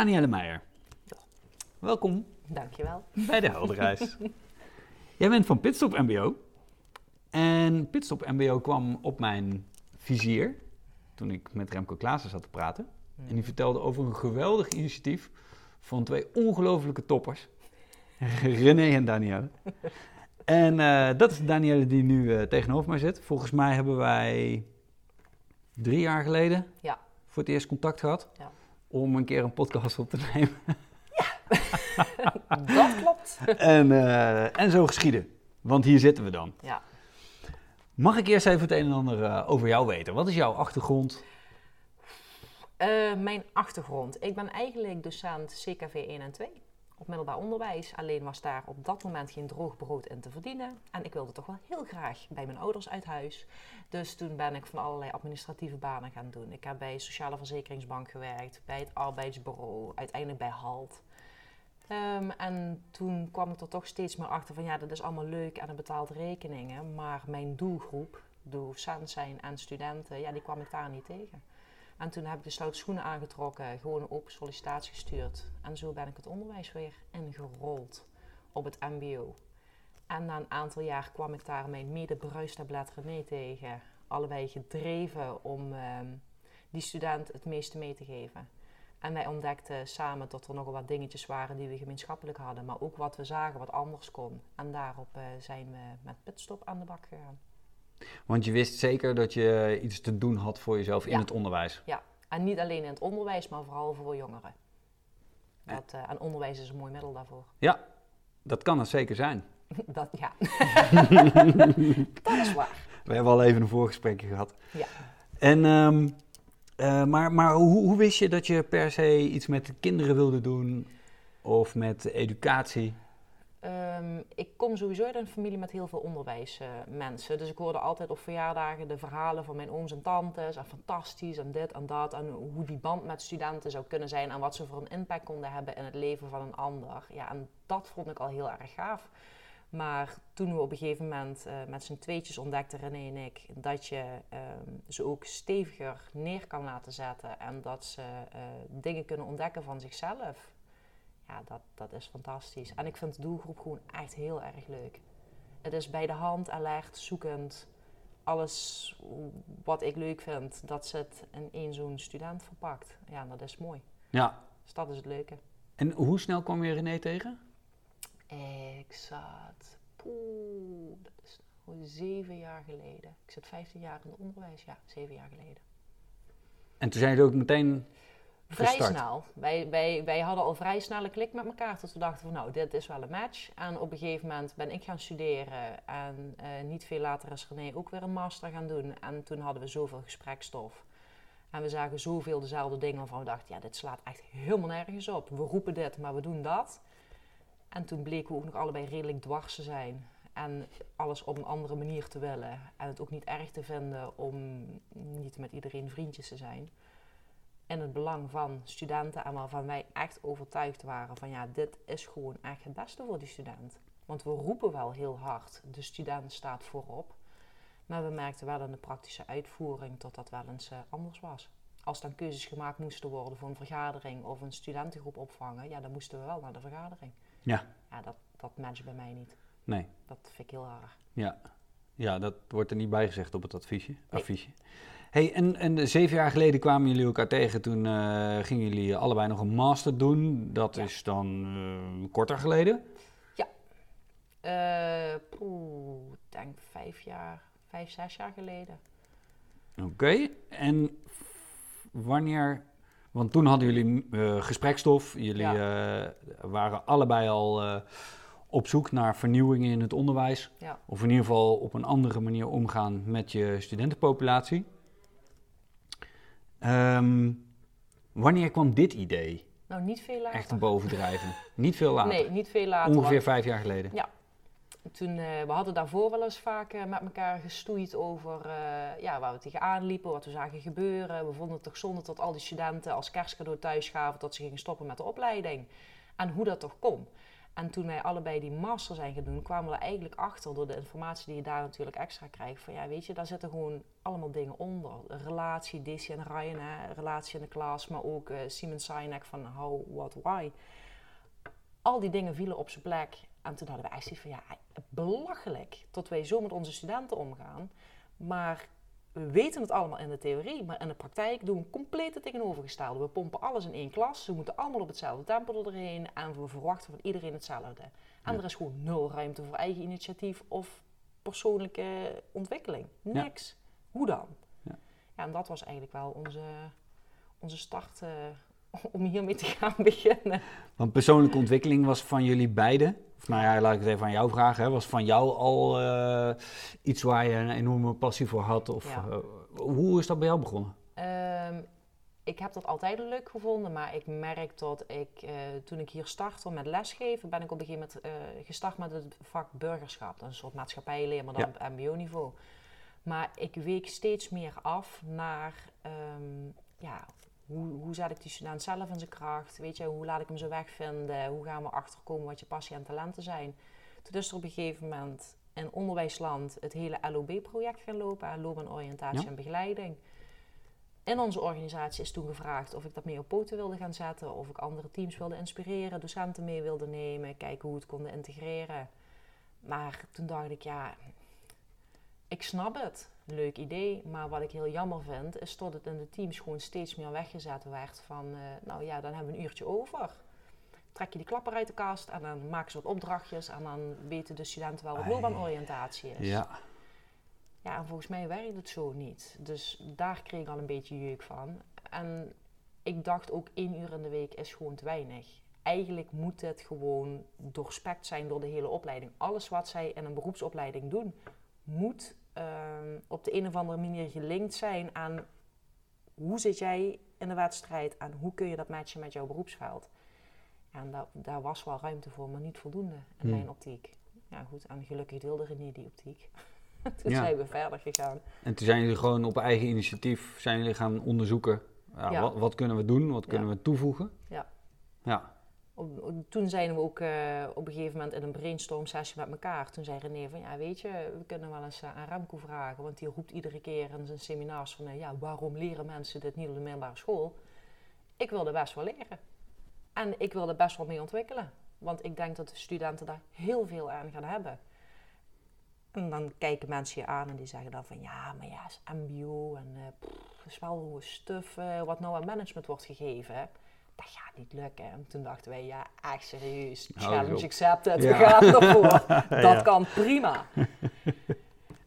Danielle Meijer. Welkom Dankjewel. bij de Helderreis. Jij bent van Pitstop MBO. En Pitstop MBO kwam op mijn vizier toen ik met Remco Klaassen zat te praten. En die vertelde over een geweldig initiatief van twee ongelofelijke toppers. René en Danielle. En eh, dat is Danielle die nu eh, tegenover mij zit. Volgens mij hebben wij drie jaar geleden Ja. voor het eerst contact gehad. Ja. Om een keer een podcast op te nemen. Dat klopt. en, eh, en zo geschieden. Want hier zitten we dan. Ja. Mag ik eerst even het een en ander eh, over jou weten? Wat is jouw achtergrond? Eh, mijn achtergrond. Ik ben eigenlijk docent CKV 1 en 2 op middelbaar onderwijs. Alleen was daar op dat moment geen droog brood in te verdienen. En ik wilde toch wel heel graag bij mijn ouders uit huis. Dus toen ben ik van allerlei administratieve banen gaan doen. Ik heb bij Sociale Verzekeringsbank gewerkt, bij het arbeidsbureau, uiteindelijk bij HALT. Ehm, en toen kwam ik er toch steeds meer achter van ja, dat is allemaal leuk en het betaalt rekeningen. Maar mijn doelgroep, docent zijn en studenten, ja, die kwam ik daar niet tegen. En toen heb ik de stoute schoenen aangetrokken, gewoon open sollicitatie gestuurd. En zo ben ik het onderwijs weer ingerold op het MBO. En na een aantal jaar kwam ik daar mijn mede-bruistablet René tegen. Allebei gedreven om ehm, die student het meeste mee te geven. En wij ontdekten samen dat er nogal wat dingetjes waren die we gemeenschappelijk hadden. Maar ook wat we zagen wat anders kon. En daarop eh, zijn we met Pitstop aan de bak gegaan. Want je wist zeker dat je iets te doen had voor jezelf in Ja. het onderwijs. Ja, en niet alleen in het onderwijs, maar vooral voor jongeren. Dat, eh, en onderwijs is een mooi middel daarvoor. Ja, dat kan het zeker zijn. Dat, ja. dat is waar. We hebben al even een voorgesprekje gehad. Ja. En, ehm, eh, maar maar hoe, hoe wist je dat je per se iets met de kinderen wilde doen? Of met educatie? Ehm, ik kom sowieso uit een familie met heel veel onderwijsmensen. dus ik hoorde altijd op verjaardagen de verhalen van mijn ooms en tantes. En fantastisch en dit en dat. En hoe die band met studenten zou kunnen zijn. En wat ze voor een impact konden hebben in het leven van een ander. Ja, en dat vond ik al heel erg gaaf. Maar toen we op een gegeven moment eh, met z'n tweetjes ontdekten, René en ik, dat je ehm, ze ook steviger neer kan laten zetten. En dat ze eh, dingen kunnen ontdekken van zichzelf. Ja, dat, dat is fantastisch. En ik vind de doelgroep gewoon echt heel erg leuk. Het is bij de hand, alert, zoekend. Alles wat ik leuk vind, dat zit in één zo'n student verpakt. Ja, dat is mooi. Ja. Dus dat is het leuke. En hoe snel kwam je René tegen? Ik zat, poeh, dat is nou zeven jaar geleden. Ik zit 15 jaar in het onderwijs, ja, zeven jaar geleden. En toen zijn jullie ook meteen Vrij gestart. snel. Wij, wij, wij hadden al vrij snel een klik met elkaar. Tot we dachten van nou, dit is wel een match. En op een gegeven moment ben ik gaan studeren. En eh, niet veel later is René ook weer een master gaan doen. En toen hadden we zoveel gesprekstof. En we zagen zoveel dezelfde dingen waarvan we dachten, ja, dit slaat echt helemaal nergens op. We roepen dit, maar we doen dat. En toen bleken we ook nog allebei redelijk dwars te zijn. En alles op een andere manier te willen. En het ook niet erg te vinden om niet met iedereen vriendjes te zijn in het belang van studenten en waarvan wij echt overtuigd waren van ja, dit is gewoon echt het beste voor die student. Want we roepen wel heel hard, de student staat voorop. Maar we merkten wel in de praktische uitvoering dat dat wel eens eh, anders was. Als dan keuzes gemaakt moesten worden voor een vergadering of een studentengroep opvangen, ja, dan moesten we wel naar de vergadering. Ja. Ja, dat, dat matcht bij mij niet. Nee. Dat vind ik heel erg. Ja. Ja, dat wordt er niet bij gezegd op het adviesje. affiche. Hey, en, en zeven jaar geleden kwamen jullie elkaar tegen. Toen eh, gingen jullie allebei nog een master doen. Dat Ja. is dan eh, korter geleden. Poeh, ik denk vijf jaar, vijf, zes jaar geleden. Oké. En wanneer... Want toen hadden jullie gesprekstof. Jullie waren allebei al op zoek naar vernieuwingen in het onderwijs. Ja. Of in ieder geval op een andere manier omgaan met je studentenpopulatie. Ehm, wanneer kwam dit idee Nou, niet veel later. echt bovendrijven? Niet veel later. Nee, niet veel later. Ongeveer vijf jaar geleden. Toen, eh, we hadden daarvoor wel eens vaak eh, met elkaar gestoeid over eh, ja, waar we tegenaan liepen, wat we zagen gebeuren. We vonden het toch zonde dat al die studenten als kerstcadeau thuis gaven dat ze gingen stoppen met de opleiding. En hoe dat toch kon. En toen wij allebei die master zijn gaan kwamen we er eigenlijk achter door de informatie die je daar natuurlijk extra krijgt. Van ja, weet je, daar zitten gewoon allemaal dingen onder. Relatie, Dizzy en Ryan, hè, relatie in de klas, maar ook uh, Simon Sinek van how, what, why. Al die dingen vielen op zijn plek. En toen hadden we eigenlijk van ja, belachelijk tot wij zo met onze studenten omgaan. Maar we weten het allemaal in de theorie, maar in de praktijk doen we compleet het tegenovergestelde. We pompen alles in één klas, ze moeten allemaal op hetzelfde tempo erheen en we verwachten van iedereen hetzelfde. En er is gewoon nul ruimte voor eigen initiatief of persoonlijke ontwikkeling. Niks. Hoe dan? Ja. ja. en dat was eigenlijk wel onze, onze start uh, om hiermee te gaan beginnen. Want persoonlijke ontwikkeling was van jullie beiden of nou ja, laat ik het even aan jou vragen. Hè. Was van jou al uh, iets waar je een enorme passie voor had? Of uh, hoe is dat bij jou begonnen? Um, ik heb dat altijd leuk gevonden, maar ik merk dat ik, uh, toen ik hier startte met lesgeven, ben ik op een gegeven moment gestart met het vak burgerschap. Dat is een soort maatschappijleer, maar dan ja. op mbo-niveau. Maar ik week steeds meer af naar um, ja, hoe, hoe zet ik die student zelf in zijn kracht? Weet je, hoe laat ik hem zo wegvinden? Hoe gaan we achterkomen wat je passie en talenten zijn? Toen is er op een gegeven moment in onderwijsland het hele LOB-project gaan lopen, loopbaanoriëntatie ja. en begeleiding. In onze organisatie is toen gevraagd of ik dat mee op poten wilde gaan zetten, of ik andere teams wilde inspireren, docenten mee wilde nemen, kijken hoe we het konden integreren. Maar toen dacht ik, ja, ik snap het leuk idee. Maar wat ik heel jammer vind, is dat het in de teams gewoon steeds meer weggezet werd van, uh, nou ja, dan hebben we een uurtje over. Trek je die klapper uit de kast en dan maken ze wat opdrachtjes en dan weten de studenten wel wat loopbaanoriëntatie is. Ja. Ja, en volgens mij werkt het zo niet. Dus daar kreeg ik al een beetje jeuk van. En ik dacht ook één uur in de week is gewoon te weinig. Eigenlijk moet het gewoon doorspekt zijn door de hele opleiding. Alles wat zij in een beroepsopleiding doen, moet Ehm, op de een of andere manier gelinkt zijn aan hoe zit jij in de wedstrijd en hoe kun je dat matchen met jouw beroepsveld. En dat, daar was wel ruimte voor, maar niet voldoende in hmm. mijn optiek. Ja goed, en gelukkig deelde René die optiek. toen zijn we verder gegaan. En toen zijn jullie gewoon op eigen initiatief zijn jullie gaan onderzoeken. Ja, Wat, wat, kunnen we doen, wat kunnen we toevoegen? Ja. ja toen zijn we ook uh, op een gegeven moment in een brainstorm sessie met elkaar. Toen zei René van, ja weet je, we kunnen wel eens uh, aan Remco vragen. Want die roept iedere keer in zijn seminars van, uh, ja waarom leren mensen dit niet op de middelbare school? Ik wilde best wel leren. En ik wilde best wel mee ontwikkelen. Want ik denk dat de studenten daar heel veel aan gaan hebben. En dan kijken mensen je aan en die zeggen dan van, ja maar ja, is mbo en pff, is wel wat nou aan management wordt gegeven dat gaat niet lukken. En toen dachten wij, ja, echt serieus, challenge accepted, we gaan ervoor. dat kan prima.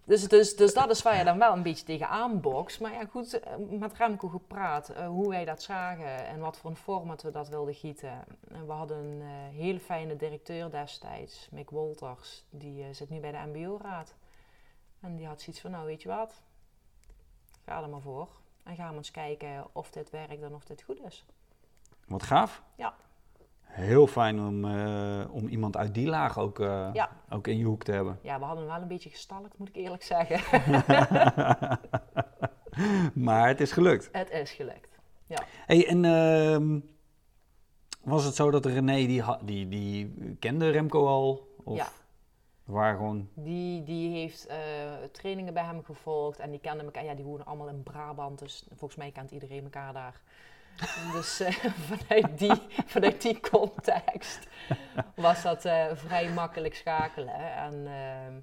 Dus, dus, dus dat is waar je dan wel een beetje tegen bokst. Maar ja, goed, eh, met Remco gepraat, uh, hoe wij dat zagen en wat voor een format we dat wilden gieten. En we hadden een uh, hele fijne directeur destijds, Mick Wolters, die zit nu bij de MBO-raad. En die had zoiets van, nou weet je wat, ga er maar voor. En gaan we eens kijken of dit werkt en of dit goed is. Wat gaaf. Ja. Heel fijn om, uh, om iemand uit die laag ook, uh, ja. ook in je hoek te hebben. Ja, we hadden hem wel een beetje gestalkt, moet ik eerlijk zeggen. maar het is gelukt. Het is gelukt, ja. Hey, en uh, was het zo dat René, die, die, die kende Remco al? Of ja. Waar gewoon... Die, die heeft uh, trainingen bij hem gevolgd en die kenden elkaar. Ja, die wonen allemaal in Brabant, dus volgens mij kent iedereen elkaar daar. Dus uh, vanuit, die, vanuit die context was dat uh, vrij makkelijk schakelen. En uh,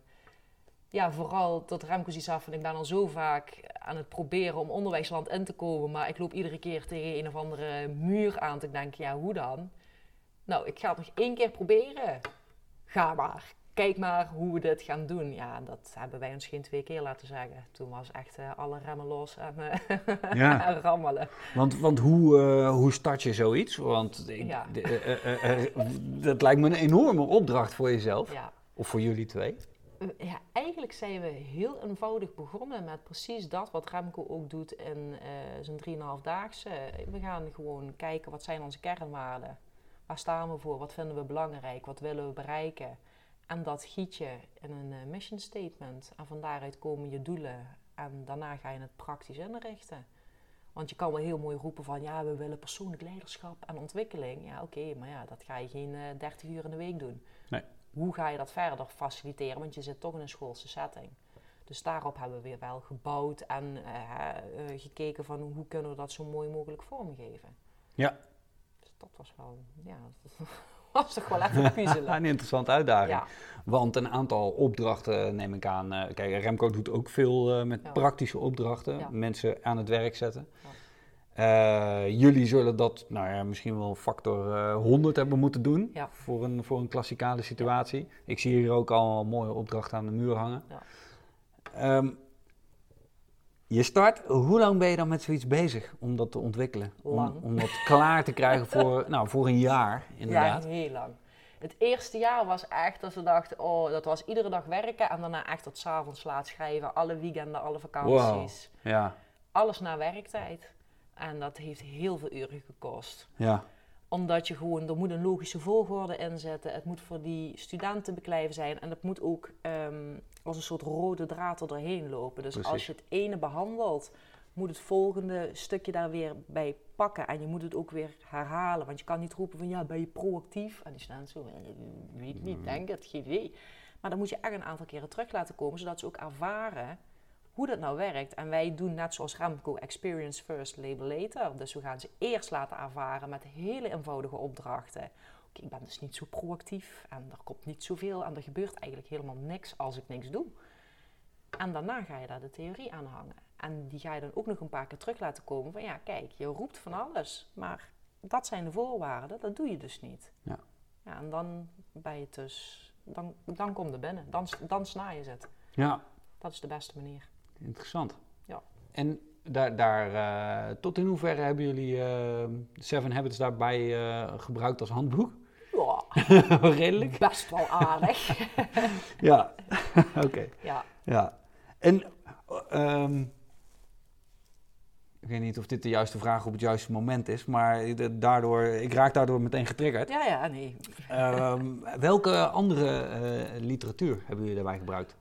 ja, vooral tot Remco iets af. En ik ben al zo vaak aan het proberen om onderwijsland in te komen. Maar ik loop iedere keer tegen een of andere muur aan te denken, ja, hoe dan? Nou, ik ga het nog één keer proberen. Ga maar kijk maar hoe we dit gaan doen. Ja, dat hebben wij ons geen twee keer laten zeggen. Toen was echt uh, alle remmen los en, uh, ja. rammelen. Want, want hoe, uh, hoe start je zoiets? Want ja. dat lijkt me een enorme opdracht voor jezelf. Ja. Of voor jullie twee. Ja, eigenlijk zijn we heel eenvoudig begonnen met precies dat wat Remco ook doet in zijn 3,5-daagse. We gaan gewoon kijken wat zijn onze kernwaarden. Waar staan we voor? Wat vinden we belangrijk? Wat willen we bereiken? En dat giet je in een uh, mission statement. En van daaruit komen je doelen. En daarna ga je het praktisch inrichten. Want je kan wel heel mooi roepen van ja, we willen persoonlijk leiderschap en ontwikkeling. Ja, oké, maar ja, dat ga je geen uh, 30 uur in de week doen. Nee. Hoe ga je dat verder faciliteren? Want je zit toch in een schoolse setting. Dus daarop hebben we weer wel gebouwd en uh, gekeken van hoe kunnen we dat zo mooi mogelijk vormgeven. Ja. Dus dat was wel, ja, was toch wel even puzzelen. een interessante uitdaging. Want een aantal opdrachten neem ik aan. Uh, kijk, Remco doet ook veel met praktische opdrachten. Mensen aan het werk zetten. jullie zullen dat nou ja, misschien wel factor 100 hebben moeten doen voor, een, voor een klassikale situatie. Ik zie hier ook al mooie opdrachten aan de muur hangen. Um, je start, hoe lang ben je dan met zoiets bezig om dat te ontwikkelen? Lang. Om, om dat klaar te krijgen voor, nou, voor een jaar, inderdaad. Ja, heel lang. Het eerste jaar was echt dat ze dachten, oh, dat was iedere dag werken en daarna echt tot s'avonds laat schrijven. Alle weekenden, alle vakanties. Wow. Ja. Alles na werktijd. En dat heeft heel veel uren gekost. Ja omdat je gewoon, er moet een logische volgorde in zetten. Het moet voor die studenten beklijven zijn. En het moet ook ehm, als een soort rode draad er doorheen lopen. Dus als je het ene behandelt, moet het volgende stukje daar weer bij pakken. En je moet het ook weer herhalen. Want je kan niet roepen van ja, ben je proactief? En die staan zo, eh, weet niet, mm. denk het, geen idee. Maar dan moet je echt een aantal keren terug laten komen, zodat ze ook ervaren hoe dat nou werkt. En wij doen net zoals Remco Experience First, Label Later. Dus we gaan ze eerst laten ervaren met hele eenvoudige opdrachten. Ik ben dus niet zo proactief en er komt niet zoveel en er gebeurt eigenlijk helemaal niks als ik niks doe. En daarna ga je daar de theorie aan hangen. En die ga je dan ook nog een paar keer terug laten komen van ja, kijk, je roept van alles, maar dat zijn de voorwaarden, dat doe je dus niet. Ja. ja en dan ben je dus, dan, dan kom je binnen, dan, dan sna je het. Ja. Dat is de beste manier. Interessant. Ja. En daar, daar uh, tot in hoeverre hebben jullie uh, Seven Habits daarbij uh, gebruikt als handboek? Redelijk. Best wel aardig. ja, oké. Okay. Ja. ja. En um, ik weet niet of dit de juiste vraag op het juiste moment is, maar daardoor, ik raak daardoor meteen getriggerd. Ja, ja, nee. Um, welke andere literatuur hebben jullie daarbij gebruikt?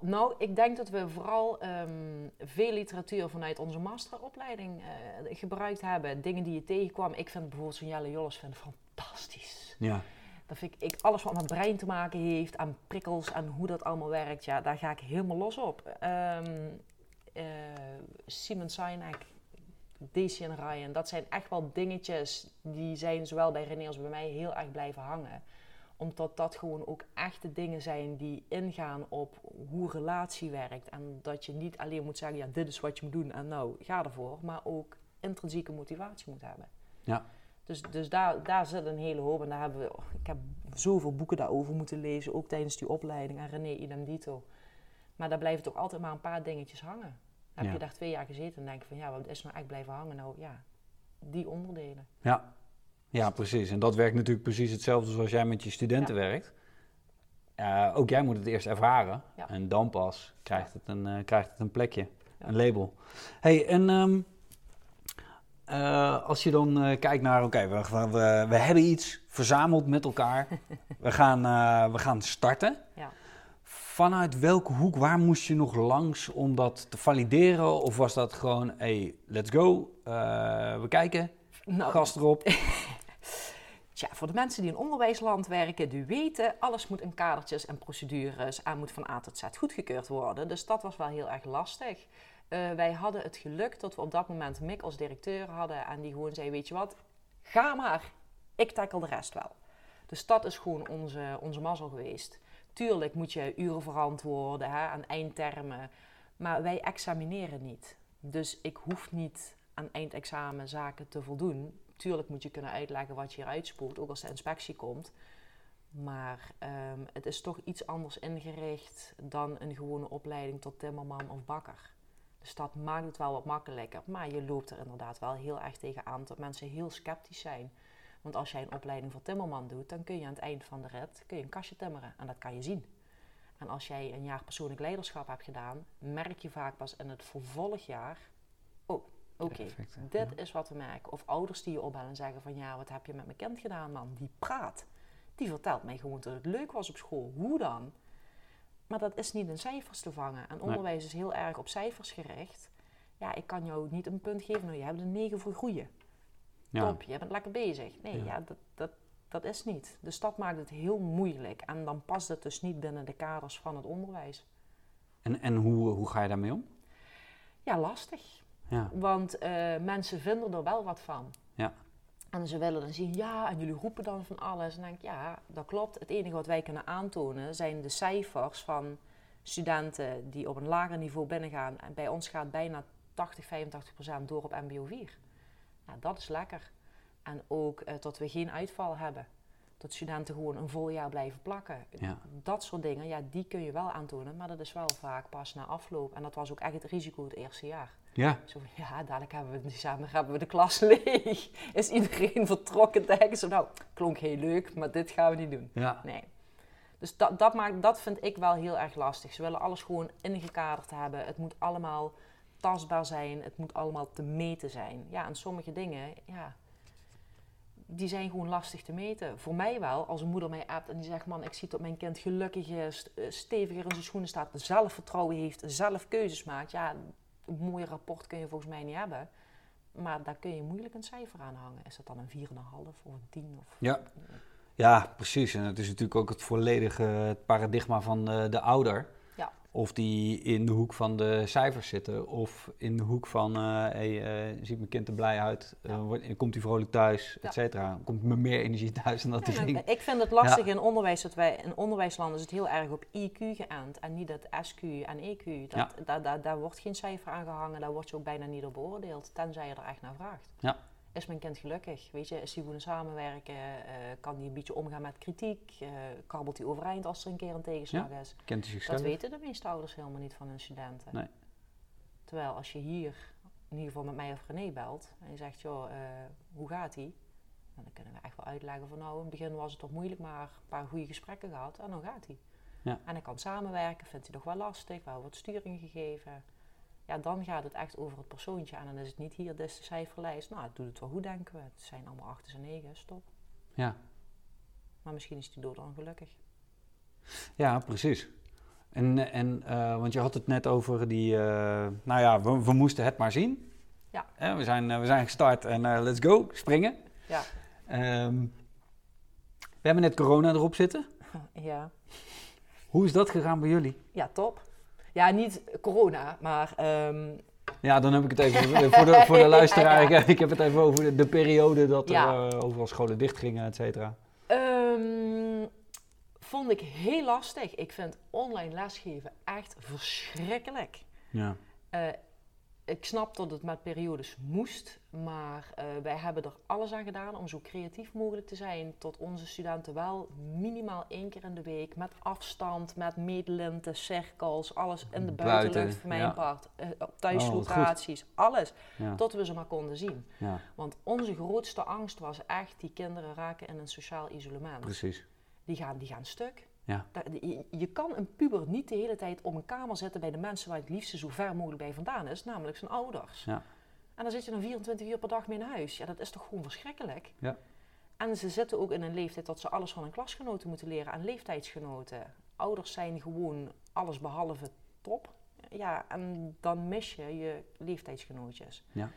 nou, ik denk dat we vooral um, veel literatuur vanuit onze masteropleiding uh, gebruikt hebben. Dingen die je tegenkwam. Ik vind bijvoorbeeld Signale Jolles vind fantastisch. Ja. Dat vind ik, ik, alles wat met brein te maken heeft, aan prikkels en hoe dat allemaal werkt, ja, daar ga ik helemaal los op. Um, uh, Simon Sinek, Daisy en Ryan, dat zijn echt wel dingetjes die zijn zowel bij René als bij mij heel erg blijven hangen omdat dat gewoon ook echte dingen zijn die ingaan op hoe relatie werkt. En dat je niet alleen moet zeggen, ja, dit is wat je moet doen en nou, ga ervoor. Maar ook intrinsieke motivatie moet hebben. Ja. Dus, dus daar, daar zit een hele hoop. En daar hebben we, ik heb zoveel boeken daarover moeten lezen, ook tijdens die opleiding. En René idem dito. Maar daar blijven toch altijd maar een paar dingetjes hangen. heb je daar twee jaar gezeten en denk je van, ja, wat is nou echt blijven hangen? Nou ja, die onderdelen. Ja, ja, precies. En dat werkt natuurlijk precies hetzelfde zoals jij met je studenten werkt. Uh, ook jij moet het eerst ervaren. En dan pas krijgt het een, uh, krijgt het een plekje, een label. hey, en um, uh, als je dan kijkt naar, oké, okay, we, we, we, hebben iets verzameld met elkaar. we, gaan, we gaan starten. Ja. Vanuit welke hoek, waar moest je nog langs om dat te valideren? Of was dat gewoon, hey, let's go, we kijken, nou, gas erop? Tja, voor de mensen die in onderwijsland werken, die weten, alles moet in kadertjes en procedures en moet van A tot Z goedgekeurd worden. Dus dat was wel heel erg lastig. Uh, wij hadden het geluk dat we op dat moment Mick als directeur hadden en die gewoon zei, weet je wat, ga maar, ik tackle de rest wel. Dus dat is gewoon onze, onze mazzel geweest. Tuurlijk moet je uren verantwoorden hè, aan eindtermen, maar wij examineren niet. Dus ik hoef niet aan eindexamen zaken te voldoen tuurlijk moet je kunnen uitleggen wat je hier uitspoelt, ook als de inspectie komt. Maar ehm, het is toch iets anders ingericht dan een gewone opleiding tot timmerman of bakker. Dus dat maakt het wel wat makkelijker. Maar je loopt er inderdaad wel heel erg tegen aan dat mensen heel sceptisch zijn. Want als jij een opleiding voor timmerman doet, dan kun je aan het eind van de rit kun je een kastje timmeren. En dat kan je zien. En als jij een jaar persoonlijk leiderschap hebt gedaan, merk je vaak pas in het vervolgjaar... Oh, Oké, dit is wat we merken. Of ouders die je opbellen en zeggen van ja, wat heb je met mijn kind gedaan man? Die praat. Die vertelt mij gewoon dat het leuk was op school. Hoe dan? Maar dat is niet in cijfers te vangen. En onderwijs is heel erg op cijfers gericht. ja, ik kan jou niet een punt geven. Nou, je hebt een 9 voor groeien. Ja. Top, je bent lekker bezig. Nee, Ja. ja, dat, dat, dat is niet. Dus dat maakt het heel moeilijk. En dan past het dus niet binnen de kaders van het onderwijs. En, en hoe, hoe ga je daarmee om? Ja, lastig. Ja. Want eh, mensen vinden er wel wat van. Ja. En ze willen dan zien, ja, en jullie roepen dan van alles. En dan denk ik, ja, dat klopt. Het enige wat wij kunnen aantonen zijn de cijfers van studenten die op een lager niveau binnengaan. En bij ons gaat bijna 80, 85 procent door op MBO 4. Nou, dat is lekker. En ook eh, dat we geen uitval hebben. Dat studenten gewoon een vol jaar blijven plakken. Ja. Dat soort dingen, ja, die kun je wel aantonen. Maar dat is wel vaak pas na afloop. En dat was ook echt het risico het eerste jaar. Ja. Zo van, ja, dadelijk hebben we, samen hebben we de klas leeg. Is iedereen vertrokken? Denken ze, nou, klonk heel leuk, maar dit gaan we niet doen. Ja. Nee. Dus dat, dat, maakt, dat vind ik wel heel erg lastig. Ze willen alles gewoon ingekaderd hebben. Het moet allemaal tastbaar zijn. Het moet allemaal te meten zijn. Ja, en sommige dingen, ja, die zijn gewoon lastig te meten. Voor mij wel, als een moeder mij appt en die zegt... man, ik zie dat mijn kind gelukkig is, eh, steviger in zijn schoenen staat... zelfvertrouwen heeft, zelf keuzes maakt. Ja, een mooi rapport kun je volgens mij niet hebben. Maar daar kun je moeilijk een cijfer aan hangen. Is dat dan een 4,5 of een 10? Of... Ja. Ja, precies. En het is natuurlijk ook het volledige het paradigma van de, de ouder. Of die in de hoek van de cijfers zitten, of in de hoek van, eh hey, eh, ziet mijn kind er blij uit, eh, Ja. komt hij vrolijk thuis, et cetera. Komt me meer energie thuis dan dat hij ik vind het lastig in onderwijs dat wij in onderwijsland is het heel erg op IQ geënt en niet het SQ en EQ. Dat, daar, daar wordt geen cijfer aan gehangen, daar word je ook bijna niet op beoordeeld, tenzij je er echt naar vraagt. Ja. Is mijn kind gelukkig? Weet je, is hij goed in samenwerken? Eh, kan hij een beetje omgaan met kritiek? Kabbelt hij overeind als er een keer een tegenslag is? Kent hij zichzelf? Dat weten de meeste ouders helemaal niet van hun studenten. Nee. Terwijl als je hier in ieder geval met mij of René belt en je zegt, joh, eh, hoe gaat? Nou, dan kunnen we echt wel uitleggen van nou, in het begin was het toch moeilijk, maar een paar goede gesprekken gehad en dan gaat hij. Ja. En hij kan samenwerken, vindt hij nog wel lastig, wel wat sturing gegeven. Ja, dan gaat het echt over het persoontje en dan is het niet hier, dit is de cijferlijst. Nou, het doet het wel goed, denken we. Het zijn allemaal achters en negen, stop. Ja. Maar misschien is hij dood dan gelukkig. ja, precies. En, en eh, want je had het net over die, eh, nou ja, we, we moesten het maar zien. Ja. Eh, we, zijn, eh, we zijn gestart en let's go, springen. Ja. Ehm, we hebben net corona erop zitten. Ja. Hoe is dat gegaan bij jullie? Ja, top. Ja, niet corona, maar ehm, Ja, dan heb ik het even voor de, voor de luisteraar. Ik, ik heb het even over de, de periode dat er eh, overal scholen dichtgingen, et cetera. Ehm, vond ik heel lastig. Ik vind online lesgeven echt verschrikkelijk. Ja. Eh, ik snap dat het met periodes moest, maar eh, wij hebben er alles aan gedaan om zo creatief mogelijk te zijn. Tot onze studenten wel minimaal één keer in de week met afstand, met meetlinten, cirkels, alles in de Buiten, buitenlucht voor mijn ja. part. Oh, wat thuislocaties, alles. Ja. Tot we ze maar konden zien. ja, Want onze grootste angst was echt die kinderen raken in een sociaal isolement. precies. Die gaan, die gaan stuk. Ja. Je, je kan een puber niet de hele tijd op een kamer zetten bij de mensen waar het liefste zo ver mogelijk bij vandaan is, namelijk zijn ouders. Ja. En dan zit je dan 24 uur per dag mee naar huis. Ja, dat is toch gewoon verschrikkelijk? Ja. En ze zitten ook in een leeftijd dat ze alles van hun klasgenoten moeten leren en leeftijdsgenoten. Ouders zijn gewoon alles behalve top. Ja, en dan mis je je leeftijdsgenootjes. Ja.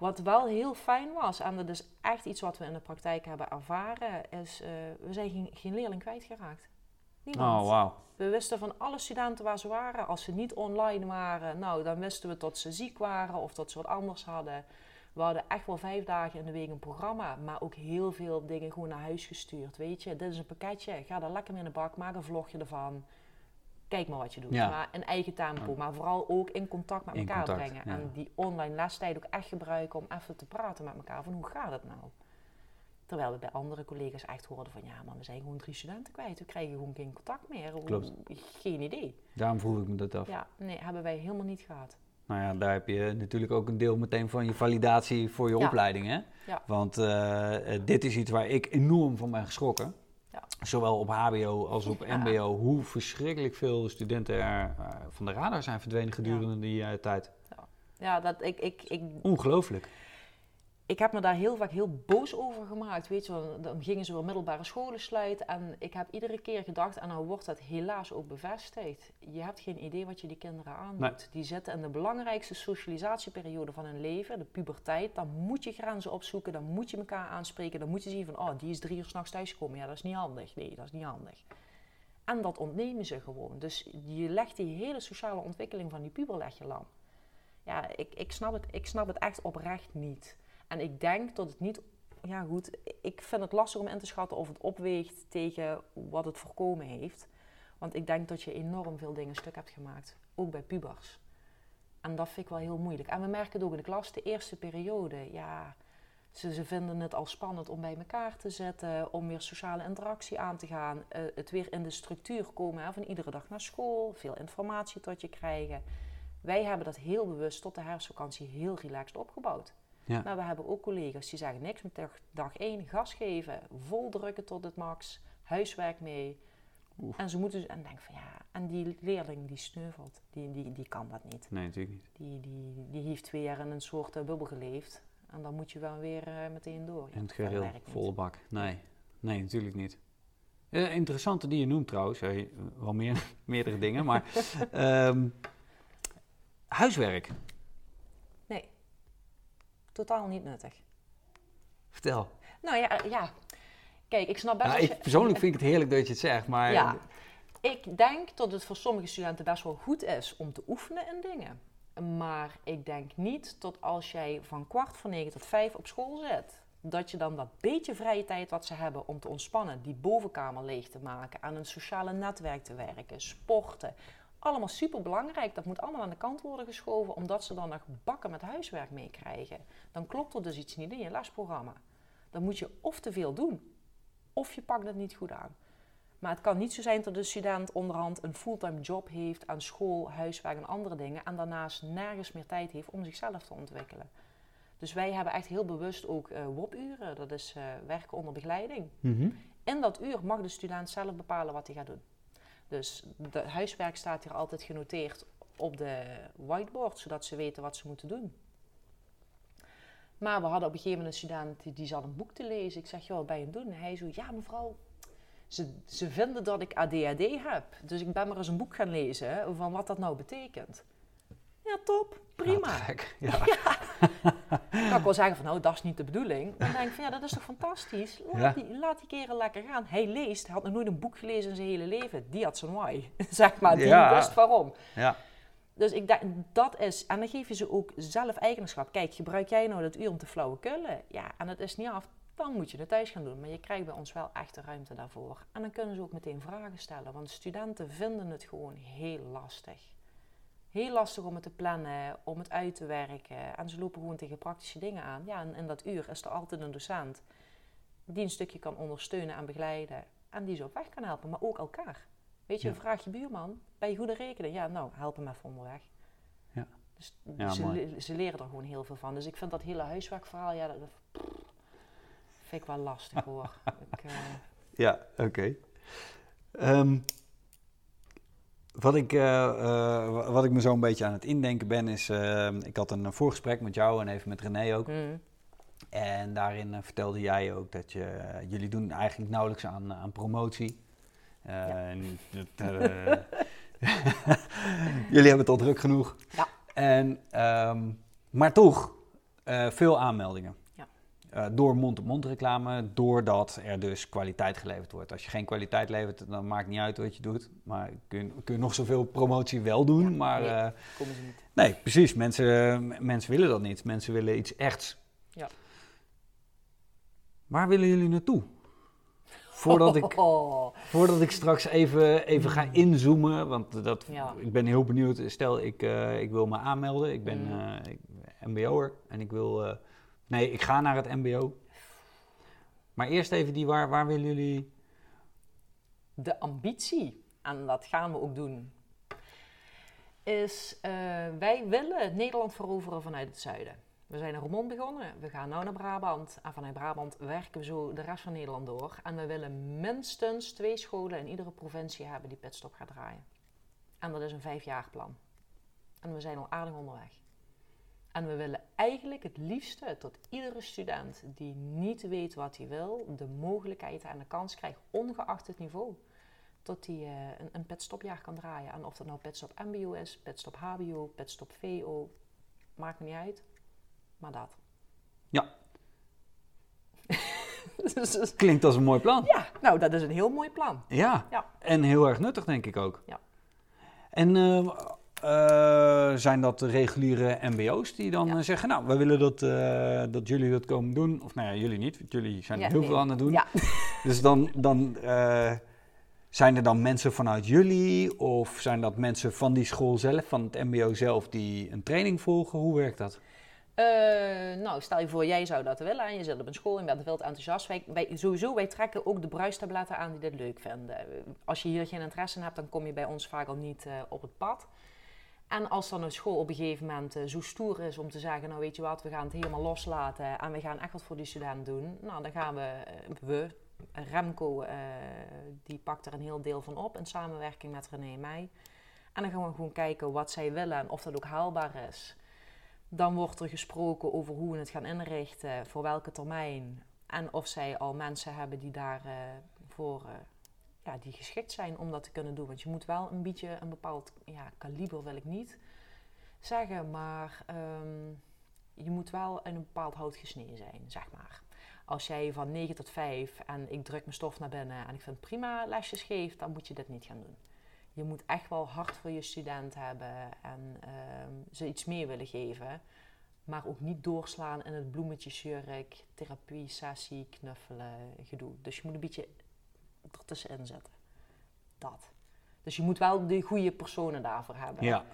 Wat wel heel fijn was, en dat is echt iets wat we in de praktijk hebben ervaren, is uh, we zijn geen, geen leerling kwijtgeraakt. Niemand. Oh, wauw. We wisten van alle studenten waar ze waren. Als ze niet online waren, nou, dan wisten we dat ze ziek waren of dat ze wat anders hadden. We hadden echt wel vijf dagen in de week een programma, maar ook heel veel dingen gewoon naar huis gestuurd. Weet je, dit is een pakketje, ga daar lekker mee in de bak, maak een vlogje ervan. Kijk maar wat je doet. Ja. Maar in eigen tempo, maar vooral ook in contact met In elkaar contact, brengen. ja. En die online lestijd ook echt gebruiken om even te praten met elkaar van hoe gaat het nou? Terwijl we bij andere collega's echt hoorden van ja man, we zijn gewoon drie studenten kwijt. We krijgen gewoon geen contact meer. Klopt. Geen idee. Daarom vroeg ik me dat af. Ja, nee, hebben wij helemaal niet gehad. Nou ja, daar heb je natuurlijk ook een deel meteen van je validatie voor je Ja. opleiding. Hè? Ja. Want eh, dit is iets waar ik enorm van ben geschrokken. Zowel op HBO als op Ja. MBO. Hoe verschrikkelijk veel studenten er eh, van de radar zijn verdwenen gedurende die eh, tijd. Ja, dat ik, ik, ik, Ongelooflijk. Ik heb me daar heel vaak heel boos over gemaakt. Weet je, wel. dan gingen ze weer middelbare scholen sluiten. En ik heb iedere keer gedacht, en dan wordt dat helaas ook bevestigd. Je hebt geen idee wat je die kinderen aandoet. Nee. Die zitten in de belangrijkste socialisatieperiode van hun leven, de puberteit. Dan moet je grenzen opzoeken, dan moet je elkaar aanspreken. Dan moet je zien van, oh, die is drie uur s'nachts thuisgekomen. Ja, dat is niet handig. Nee, dat is niet handig. En dat ontnemen ze gewoon. Dus je legt die hele sociale ontwikkeling van die puber leg je lam. Ja, ik, ik, snap het, ik snap het echt oprecht niet. En ik denk dat het niet. Ja, goed. Ik vind het lastig om in te schatten of het opweegt tegen wat het voorkomen heeft. Want ik denk dat je enorm veel dingen stuk hebt gemaakt. Ook bij pubers. En dat vind ik wel heel moeilijk. En we merken het ook in de klas, de eerste periode. Ja, ze, ze vinden het al spannend om bij elkaar te zitten. Om weer sociale interactie aan te gaan. eh, het weer in de structuur komen van iedere dag naar school. Veel informatie tot je krijgen. Wij hebben dat heel bewust tot de herfstvakantie heel relaxed opgebouwd. Ja. Maar we hebben ook collega's die zeggen niks met dag, dag 1, gas geven, vol drukken tot het max, huiswerk mee. Oef. En ze moeten en denk van ja, en die leerling die sneuvelt, die, die, die kan dat niet. Nee, natuurlijk niet. Die, die, die heeft twee jaar in een soort eh, bubbel geleefd. En dan moet je wel weer eh, meteen door. In het geheel, volle bak. Nee, nee, natuurlijk niet. Eh, interessante die je noemt trouwens, wel meer, meerdere dingen, maar ehm, huiswerk, totaal niet nuttig. vertel. Nou ja, ja. kijk, ik snap best je- ik, persoonlijk vind ik het heerlijk dat je het zegt, maar Ja, ik denk dat het voor sommige studenten best wel goed is om te oefenen in dingen. Maar ik denk niet dat als jij van kwart voor negen tot vijf op school zit, dat je dan dat beetje vrije tijd wat ze hebben om te ontspannen, die bovenkamer leeg te maken, aan een sociale netwerk te werken, sporten. Allemaal super belangrijk. Dat moet allemaal aan de kant worden geschoven, omdat ze dan nog bakken met huiswerk meekrijgen. Dan klopt er dus iets niet in je lesprogramma. Dan moet je of te veel doen, of je pakt het niet goed aan. Maar het kan niet zo zijn dat de student onderhand een fulltime job heeft aan school, huiswerk en andere dingen. En daarnaast nergens meer tijd heeft om zichzelf te ontwikkelen. Dus wij hebben echt heel bewust ook eh WOP-uren. Dat is eh, werken onder begeleiding. Mhm. In dat uur mag de student zelf bepalen wat hij gaat doen. Dus het huiswerk staat hier altijd genoteerd op de whiteboard, zodat ze weten wat ze moeten doen. Maar we hadden op een gegeven moment een student die, die zat een boek te lezen. Ik zeg, joh, wat ben je aan het doen? En hij zo, ja mevrouw, ze, ze vinden dat ik ADHD heb. Dus ik ben maar eens een boek gaan lezen van wat dat nou betekent. Ja, top, prima. Ja. Ja. Ik wel zeggen van, nou, dat is niet de bedoeling. Dan denk ik van, ja, dat is toch fantastisch? Laat, Ja. die, laat die kerel lekker gaan. Hij leest, hij had nog nooit een boek gelezen in zijn hele leven. Die had zijn why, zeg maar. Die Ja. wist waarom. ja. Dus ik denk, dat is, en dan geef je ze ook zelf eigenaarschap. Kijk, gebruik jij nou dat uur om te flauwekullen? Ja, en het is niet af, dan moet je het thuis gaan doen. Maar je krijgt bij ons wel echt de ruimte daarvoor. En dan kunnen ze ook meteen vragen stellen. Want studenten vinden het gewoon heel lastig. Heel lastig om het te plannen, om het uit te werken. En ze lopen gewoon tegen praktische dingen aan. Ja, en in dat uur is er altijd een docent die een stukje kan ondersteunen en begeleiden. En die ze op weg kan helpen, maar ook elkaar. Weet je, Ja. vraag je buurman, bij je goede rekening? Ja, nou, help hem even onderweg. Ja. Dus Ja, ze, ze leren er gewoon heel veel van. Dus ik vind dat hele huiswerkverhaal, ja, dat, dat vind ik wel lastig hoor. ik, eh, Ja, oké. Ehm, wat, ik, eh, eh, wa- wat ik me zo een beetje aan het indenken ben, is... eh, ik had een voorgesprek met jou en even met René ook. mm, En daarin vertelde jij ook dat je, jullie doen eigenlijk nauwelijks aan, aan promotie. Ja. dat, jullie hebben het al druk genoeg. Ja. En, ehm, maar toch, veel aanmeldingen. Eh, door mond-op-mond reclame, doordat er dus kwaliteit geleverd wordt. Als je geen kwaliteit levert, dan maakt het niet uit wat je doet. Maar kun kun je nog zoveel promotie wel doen, Ja, maar... nee. eh, komen ze niet. Nee, precies. Mensen, m- mensen willen dat niet. Mensen willen iets echts. Ja. Waar willen jullie naartoe? Voordat ik, Oh, voordat ik straks even, even ga inzoomen, want dat, Ja. ik ben heel benieuwd. Stel, ik, eh, ik wil me aanmelden. Ik ben eh, MBO'er en ik wil... nee, ik ga naar het MBO. Maar eerst even die, waar, waar willen jullie... de ambitie, en dat gaan we ook doen, is eh, wij willen Nederland veroveren vanuit het zuiden. We zijn in Roermond begonnen, we gaan nu naar Brabant en vanuit Brabant werken we zo de rest van Nederland door. En we willen minstens twee scholen in iedere provincie hebben die pitstop gaat draaien. En dat is een vijfjaarplan. En we zijn al aardig onderweg. En we willen eigenlijk het liefste dat iedere student die niet weet wat hij wil, de mogelijkheid en de kans krijgt, ongeacht het niveau, dat hij uh, een, een petstopjaar kan draaien. En of dat nou petstop MBO is, petstop HBO, petstop VO, maakt me niet uit. Maar dat. Ja. Dus- dus- Klinkt als een mooi plan. ja, nou dat is een heel mooi plan. Ja. Ja. En heel erg nuttig, denk ik ook. Ja. En eh, eh, zijn dat de reguliere MBO's die dan Ja. eh, zeggen: Nou, we willen dat, eh, dat jullie dat komen doen? Of nou ja, jullie niet, want jullie zijn Ja, heel nee. veel aan het doen. Ja. Dus dan, dan zijn er dan mensen vanuit jullie? Of zijn dat mensen van die school zelf, van het MBO zelf, die een training volgen? Hoe werkt dat? Nou, stel je voor, jij zou dat willen en je zit op een school en je bent veel te enthousiast. Wij, wij, sowieso, wij trekken ook de bruistabletten aan die dit leuk vinden. Als je hier geen interesse in hebt, dan kom je bij ons vaak al niet op het pad. En als dan een school op een gegeven moment eh, zo stoer is om te zeggen, nou weet je wat, we gaan het helemaal loslaten en we gaan echt wat voor die student doen. Nou, dan gaan we, eh, we Remco, eh, die pakt er een heel deel van op in samenwerking met René en mij. En dan gaan we gewoon kijken wat zij willen en of dat ook haalbaar is. Dan wordt er gesproken over hoe we het gaan inrichten, voor welke termijn. En of zij al mensen hebben die daarvoor voor eh, ja, die geschikt zijn om dat te kunnen doen. Want je moet wel een beetje een bepaald ja, kaliber, wil ik niet zeggen, maar ehm, je moet wel in een bepaald hout gesneden zijn, zeg maar. Als jij van 9 tot 5 en ik druk mijn stof naar binnen en ik vind prima lesjes geeft, dan moet je dit niet gaan doen. Je moet echt wel hard voor je student hebben en ehm, ze iets meer willen geven. Maar ook niet doorslaan in het bloemetjesjurk, therapie, sessie, knuffelen, gedoe. Dus je moet een beetje ertussenin zetten. Dat. Dus je moet wel de goede personen daarvoor hebben. Ja.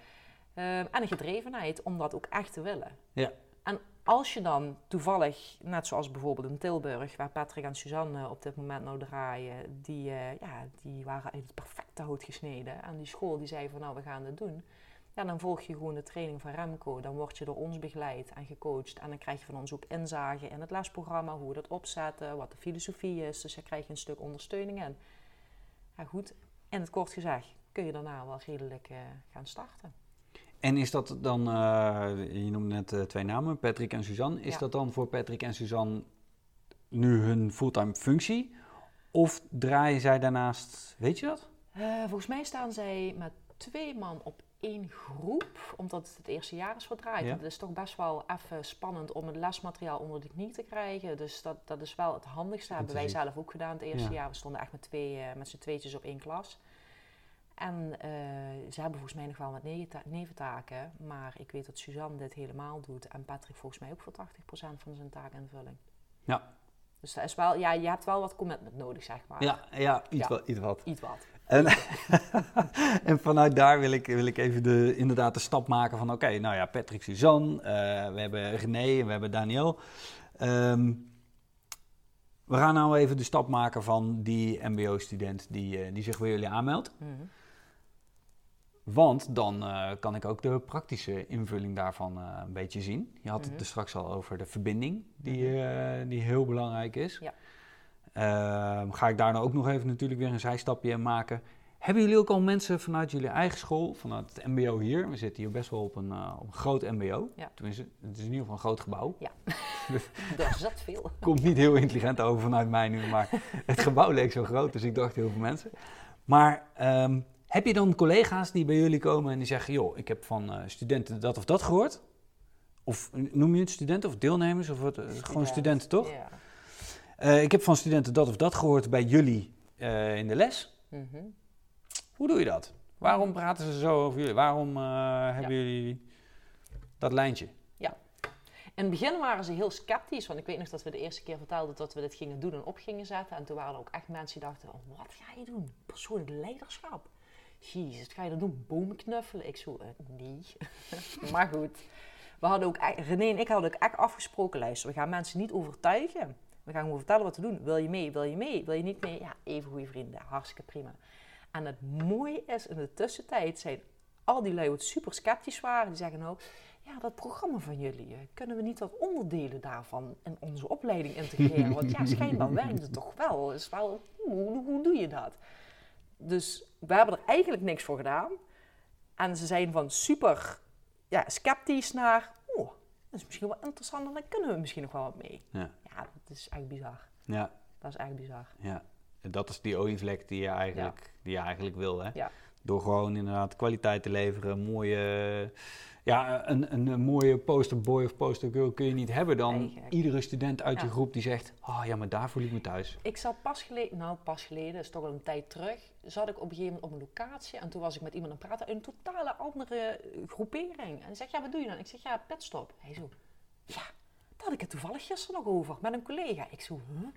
Ehm, en een gedrevenheid om dat ook echt te willen. Ja. En als je dan toevallig, net zoals bijvoorbeeld in Tilburg, waar Patrick en Suzanne op dit moment nou draaien, die, eh, ja, die waren uit het perfecte hout gesneden. En die school die zei van nou, we gaan dit doen. Ja, dan volg je gewoon de training van Remco. Dan word je door ons begeleid en gecoacht. En dan krijg je van ons ook inzage in het lesprogramma, hoe we dat opzetten, wat de filosofie is. Dus daar krijg je een stuk ondersteuning in. Ja, goed. In het kort gezegd kun je daarna wel redelijk eh, gaan starten. En is dat dan, eh, je noemde net eh, twee namen, Patrick en Suzanne. Is Ja. dat dan voor Patrick en Suzanne nu hun fulltime functie? Of draaien zij daarnaast, weet je dat? Volgens mij staan zij met twee man op één groep, omdat het het eerste jaar is verdraaid. Ja. Het is toch best wel even spannend om het lesmateriaal onder de knie te krijgen. Dus dat, dat is wel het handigste. hebben wij zelf ook gedaan het eerste Ja. jaar. We stonden echt met, twee, eh, met z'n tweetjes op één klas. En eh, ze hebben volgens mij nog wel wat neventaken. Maar ik weet dat Suzanne dit helemaal doet. En Patrick volgens mij ook voor 80% van zijn taakinvulling. Ja. Dus dat is wel, ja, je hebt wel wat commitment nodig, zeg maar. Ja, ja, iets, Ja. Wat, iets wat. Iets wat. En, en vanuit daar wil ik, wil ik even de, inderdaad de stap maken van... Oké, nou ja, Patrick, Suzanne, eh, we hebben René en we hebben Daniel. Ehm, we gaan nou even de stap maken van die mbo-student die, eh, die zich bij jullie aanmeldt. Mhm. Want dan eh, kan ik ook de praktische invulling daarvan eh, een beetje zien. Je had het Mhm. er straks al over de verbinding, die, eh, die heel belangrijk is. Ja. Ehm, ga ik daar nou ook nog even natuurlijk weer een zijstapje in maken. Hebben jullie ook al mensen vanuit jullie eigen school, vanuit het MBO hier? We zitten hier best wel op een, op een groot MBO. Ja. Tenminste, het is in ieder geval een groot gebouw. Daar zat veel. Komt niet heel intelligent over vanuit mij nu, maar het gebouw leek zo groot, dus ik dacht heel veel mensen. Maar ehm, heb je dan collega's die bij jullie komen en die zeggen: joh, ik heb van eh, studenten dat of dat gehoord? Of noem je het studenten of deelnemers? Of wat, eh, gewoon studenten toch? Ja. Eh, ik heb van studenten dat of dat gehoord bij jullie eh, in de les. Mhm. Hoe doe je dat? Waarom praten ze zo over jullie? Waarom eh, hebben jullie dat lijntje? In het begin waren ze heel sceptisch, want ik weet nog dat we de eerste keer vertelden dat we dit gingen doen en op gingen zetten. En toen waren er ook echt mensen die dachten, oh, wat ga je doen? Persoonlijk leiderschap? Jezus, wat ga je dan doen? Bomen knuffelen? Ik zo, eh, nee. maar goed. We hadden ook, René en ik hadden ook echt afgesproken, luister, we gaan mensen niet overtuigen. We gaan gewoon vertellen wat te doen. Wil je mee? Wil je mee? Wil je niet mee? Ja, even goede vrienden. Hartstikke prima. En het mooie is, in de tussentijd zijn al die lui wat super sceptisch waren. Die zeggen nou, ja, dat programma van jullie, eh, kunnen we niet wat onderdelen daarvan in onze opleiding integreren? Want ja, schijnbaar werkt het toch wel. Is wel hoe doe je dat? Dus we hebben er eigenlijk niks voor gedaan. En ze zijn van super ja, sceptisch naar, oh, dat is misschien wel interessant en daar kunnen we misschien nog wel wat mee. Ja. Ja, dat is echt bizar. Ja, Dat is echt bizar. ja. En dat is die olievlek die je eigenlijk, die je eigenlijk wil, hè? Ja. Door gewoon inderdaad kwaliteit te leveren, mooie... Ja, een, een, een mooie posterboy of postergirl kun je niet hebben dan iedere student uit je Ja. groep die zegt... Oh ja, maar daar voel ik me thuis. Ik zat pas geleden, nou pas geleden, dat is toch al een tijd terug, zat ik op een gegeven moment op een locatie en toen was ik met iemand aan het praten, een totale andere groepering. En hij zegt, ja wat doe je dan? Ik zeg, ja petstop. Hij zo, ja, daar had ik het toevallig gisteren nog over met een collega. Ik zo, huh?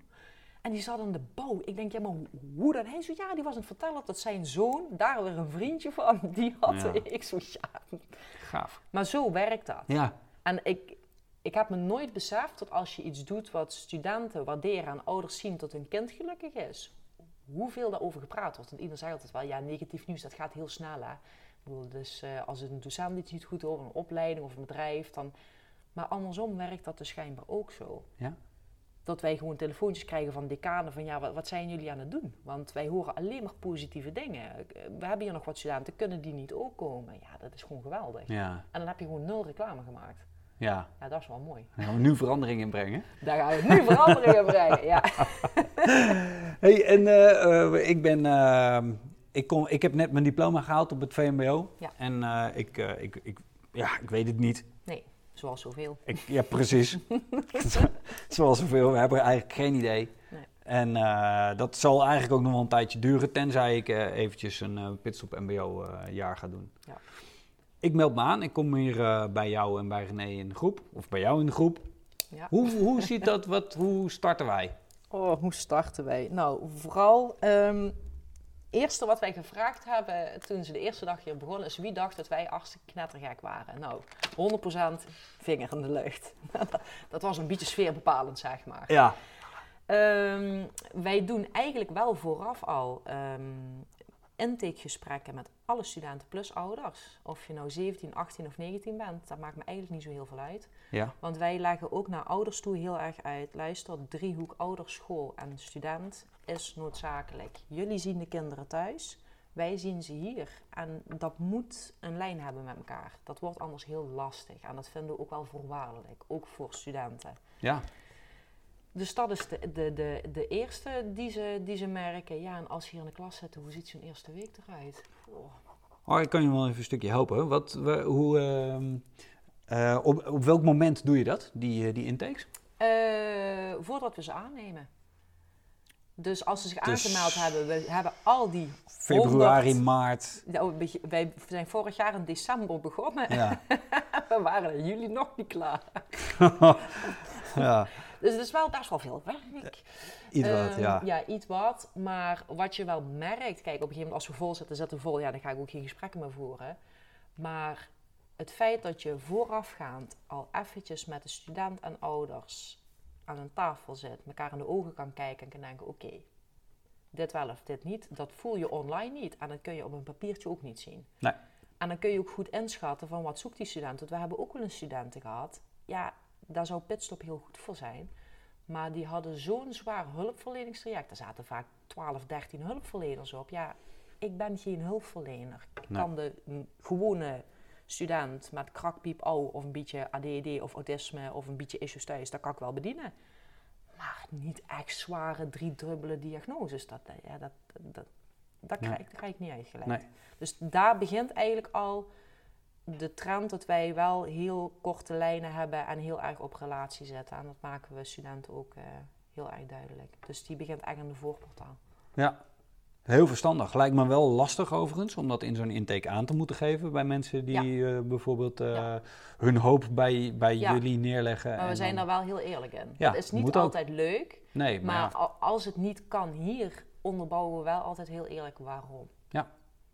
En die zat aan de bouw. Ik denk, ja maar hoe dan? Hij zo, ja die was aan het vertellen dat zijn zoon, daar weer een vriendje van, die had. Ja. Ik zo, ja. Gaaf. Maar zo werkt dat. Ja, En ik, ik heb me nooit beseft dat als je iets doet wat studenten waarderen en ouders zien dat hun kind gelukkig is, hoeveel daarover gepraat wordt. Want iedereen zegt altijd wel, ja, negatief nieuws, dat gaat heel snel. Hè? Ik bedoel, dus eh, als een docent iets niet goed doet, of een opleiding of een bedrijf, dan... Maar andersom werkt dat dus schijnbaar ook zo. Ja. Dat wij gewoon telefoontjes krijgen van decanen van, ja, wat, wat zijn jullie aan het doen? Want wij horen alleen maar positieve dingen. Eh, We hebben hier nog wat studenten, kunnen die niet ook komen? Ja, dat is gewoon geweldig. ja, En dan heb je gewoon nul reclame gemaakt. ja. Ja, dat is wel mooi. Daar gaan we nu verandering in brengen. Daar gaan we nu veranderingen brengen. Ja. Hey, en eh, eh, ik ben... ehm, ik, kom, ik heb net mijn diploma gehaald op het VMBO. Ja. En eh, ik, eh, ik, ik, ja, ik weet het niet. Zoals zoveel. Ik, ja, precies. Zoals zoveel, we hebben eigenlijk geen idee. Nee. En eh, dat zal eigenlijk ook nog wel een tijdje duren, tenzij ik eh, eventjes een eh pitstop mbo eh, jaar ga doen. Ja. Ik meld me aan, ik kom hier bij jou en bij René in de groep, of bij jou in de groep. Ja. Hoe, hoe ziet dat, wat, hoe starten wij? Oh, hoe starten wij? Nou, vooral... ehm eerste wat wij gevraagd hebben toen ze de eerste dag hier begonnen... is wie dacht dat wij hartstikke knettergek waren. Nou, 100% vinger in de lucht. dat was een beetje sfeerbepalend, zeg maar. Ja, Ehm, wij doen eigenlijk wel vooraf al ehm intakegesprekken met alle studenten plus ouders. Of je nou 17, 18 of 19 bent, dat maakt me eigenlijk niet zo heel veel uit. ja, Want wij leggen ook naar ouders toe heel erg uit. Luister, driehoek ouderschool en student is noodzakelijk. Jullie zien de kinderen thuis, wij zien ze hier. En dat moet een lijn hebben met elkaar. Dat wordt anders heel lastig. En dat vinden we ook wel voorwaardelijk, ook voor studenten. ja, Dus dat is de, de, de, de eerste die ze, die ze merken. Ja, en als ze hier in de klas zitten, hoe ziet zo'n eerste week eruit? Oh. Oh, ik kan je wel even een stukje helpen. Wat, we- hoe, ehm, eh, op, op welk moment doe je dat, die, eh, die intakes? Eh, voordat we ze aannemen. Dus als ze zich Dus- aangemeld hebben, we hebben al die Februari, 100 maart. Beg- wij zijn vorig jaar in december begonnen. Ja. We waren in juli nog niet klaar. ja, Dus het is wel best wel veel werk. iets wat, Ehm, ja. Ja, iets wat. Maar wat je wel merkt, kijk, op een gegeven moment als we vol zitten, zetten we vol. Ja, dan ga ik ook geen gesprekken meer voeren. Maar het feit dat je voorafgaand al eventjes met de student en ouders aan een tafel zit, elkaar in de ogen kan kijken en kan denken, oké, dit wel of dit niet, dat voel je online niet. En dat kun je op een papiertje ook niet zien. Nee. En dan kun je ook goed inschatten van wat zoekt die student. Want we hebben ook wel eens studenten gehad. Ja, daar zou Pitstop heel goed voor zijn. Maar die hadden zo'n zwaar hulpverleningstraject. Er zaten vaak 12, 13 hulpverleners op. Ja, ik ben geen hulpverlener. Ik Nee. kan de gewone student met krakpiep, au, of een beetje ADD of autisme of een beetje issues thuis, dat kan ik wel bedienen. Maar niet echt zware, driedubbele diagnoses. Dat, eh, ja, dat, dat, dat, Nee. krijg, dat krijg ik niet uitgelegd. Nee. Dus daar begint eigenlijk al de trend dat wij wel heel korte lijnen hebben en heel erg op relatie zetten. En dat maken we studenten ook eh, heel erg duidelijk. Dus die begint echt aan de voorportaal. Ja, heel verstandig. Lijkt me wel lastig overigens om dat in zo'n intake aan te moeten geven bij mensen die eh, bijvoorbeeld eh, Ja. hun hoop bij, bij Ja. jullie neerleggen. Maar we zijn daar wel heel eerlijk in. Ja, dat is niet ook. altijd leuk, Nee, maar, maar ja, al- als het niet kan hier, onderbouwen we wel altijd heel eerlijk waarom.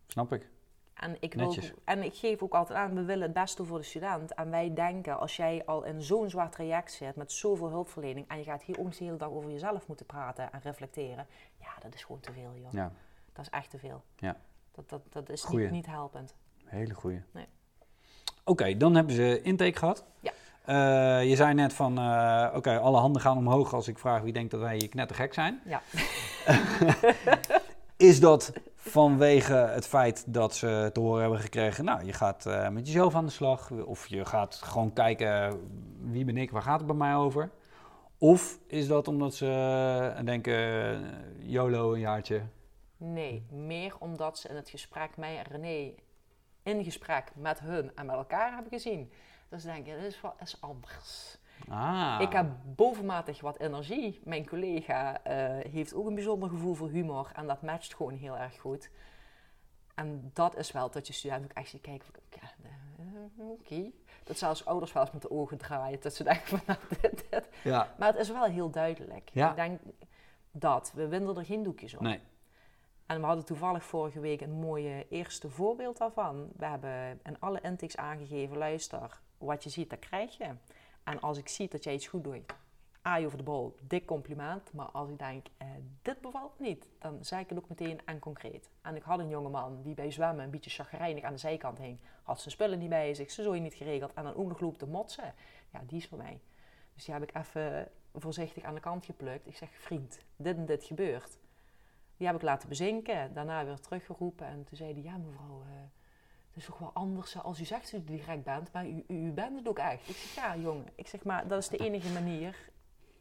snap ik. En ik, wil, Netjes. en ik geef ook altijd aan, we willen het beste voor de student. En wij denken, als jij al in zo'n zwaar traject zit met zoveel hulpverlening... en je gaat hier ook eens de hele dag over jezelf moeten praten en reflecteren... ja, dat is gewoon te veel, joh. Ja, Dat is echt te veel. Ja. Dat, dat, dat is niet, niet helpend. hele goeie. Nee. Oké, dan hebben ze intake gehad. Ja. Eh, je zei net van, eh, oké, alle handen gaan omhoog als ik vraag wie denkt dat wij knettergek zijn. Ja. Is dat vanwege het feit dat ze te horen hebben gekregen, nou, je gaat eh, met jezelf aan de slag, of je gaat gewoon kijken wie ben ik, waar gaat het bij mij over? Of is dat omdat ze eh, denken, eh, YOLO een jaartje? Nee, meer omdat ze in het gesprek, mij en René, in gesprek met hun en met elkaar hebben gezien. Dus ze denken, dit is, wat, is anders. Ah. Ik heb bovenmatig wat energie. Mijn collega eh, heeft ook een bijzonder gevoel voor humor en dat matcht gewoon heel erg goed. En dat is wel dat je student ook echt ziet kijken van, ja, eh. Dat zelfs ouders wel eens met de ogen draaien, dat ze denken van, nou, dit, dit. Ja, Maar het is wel heel duidelijk. Ja. Ik denk dat, we winden er geen doekjes op. nee. En we hadden toevallig vorige week een mooie eerste voorbeeld daarvan. We hebben in alle intakes aangegeven, luister, wat je ziet, dat krijg je. En als ik zie dat jij iets goed doet, aai over de bol, dik compliment. Maar als ik denk, eh, dit bevalt niet, dan zeg ik het ook meteen en concreet. En ik had een jongeman die bij zwemmen een beetje chagrijnig aan de zijkant hing. Had zijn spullen niet bij zich, zijn zooi niet geregeld en dan ook nog loopt te motsen. Ja, die is voor mij. Dus die heb ik even voorzichtig aan de kant geplukt. Ik zeg, vriend, dit en dit gebeurt. Die heb ik laten bezinken, daarna weer teruggeroepen. En toen zei hij, ja mevrouw, het is toch wel anders als u zegt dat u direct bent, maar u, u, bent het ook echt. Ik zeg, ja jongen, ik zeg, maar dat is de enige manier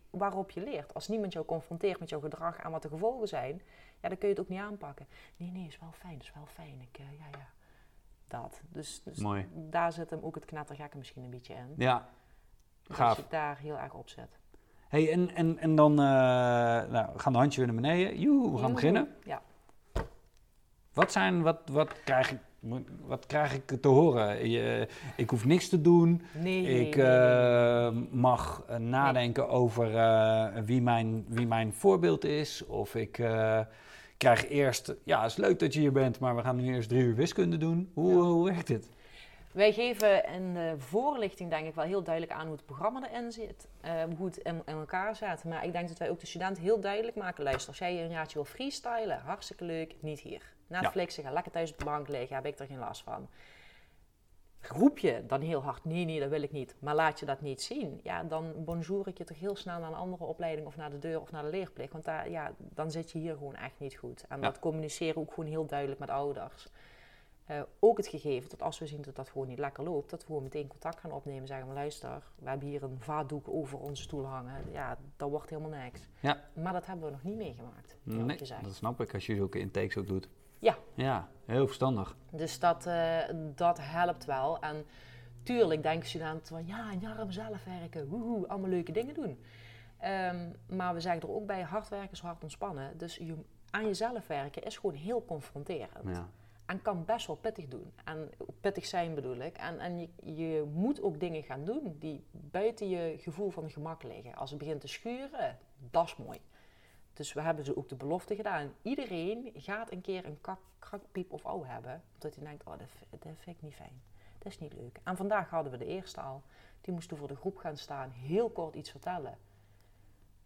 waarop je leert. Als niemand jou confronteert met jouw gedrag en wat de gevolgen zijn, ja, dan kun je het ook niet aanpakken. Nee, nee, is wel fijn, is wel fijn. Ik, eh, ja, ja, dat. Dus, dus Mooi. daar zit hem ook het knettergekke misschien een beetje in. Ja, Als gaaf. je het daar heel erg op zet. Hey, en, en, en dan eh, nou, we gaan de handje weer naar beneden. Joe, we gaan Joehoe. beginnen. Ja. Wat, zijn, wat, wat, krijg ik, wat krijg ik te horen? Je, ik hoef niks te doen. Nee, Ik nee, nee, nee. eh, mag eh, nadenken over eh, wie, mijn, wie mijn voorbeeld is. Of ik krijg eerst... Ja, het is leuk dat je hier bent, maar we gaan nu eerst drie uur wiskunde doen. Hoe, Ja. hoe werkt dit? Wij geven in de voorlichting denk ik wel heel duidelijk aan hoe het programma erin zit. eh, hoe het in, in elkaar zit. Maar ik denk dat wij ook de studenten heel duidelijk maken. Luister, als jij hier een jaartje wil freestylen, hartstikke leuk, niet hier. Netflixen, ga lekker thuis op de bank liggen, heb ik er geen last van. Roep je dan heel hard, nee, nee, dat wil ik niet. Maar laat je dat niet zien. Ja, dan bonjour ik je toch heel snel naar een andere opleiding of naar de deur of naar de leerplicht. Want daar, ja, dan zit je hier gewoon echt niet goed. En Ja. dat communiceren ook gewoon heel duidelijk met ouders. Eh, ook het gegeven dat als we zien dat dat gewoon niet lekker loopt, dat we gewoon meteen contact gaan opnemen. Zeggen we, luister, we hebben hier een vaatdoek over onze stoel hangen. Ja, dat wordt helemaal niks. Ja. Maar dat hebben we nog niet meegemaakt, Nee, dat snap ik als je zulke intakes ook doet. Ja. Ja, heel verstandig. Dus dat, eh, dat helpt wel. En tuurlijk denken studenten van, ja, een jaar aan mezelf werken, woehoe, allemaal leuke dingen doen. Ehm, maar we zeggen er ook bij, hard werken is hard ontspannen. Dus je, aan jezelf werken is gewoon heel confronterend. Ja. En kan best wel pittig doen. En pittig zijn bedoel ik. En, en je, je moet ook dingen gaan doen die buiten je gevoel van gemak liggen. Als het begint te schuren, dat is mooi. Dus we hebben ze ook de belofte gedaan. Iedereen gaat een keer een kak, krakpiep of ouw hebben. Omdat hij denkt, oh, dat, dat vind ik niet fijn. Dat is niet leuk. En vandaag hadden we de eerste al. Die moesten voor de groep gaan staan. Heel kort iets vertellen.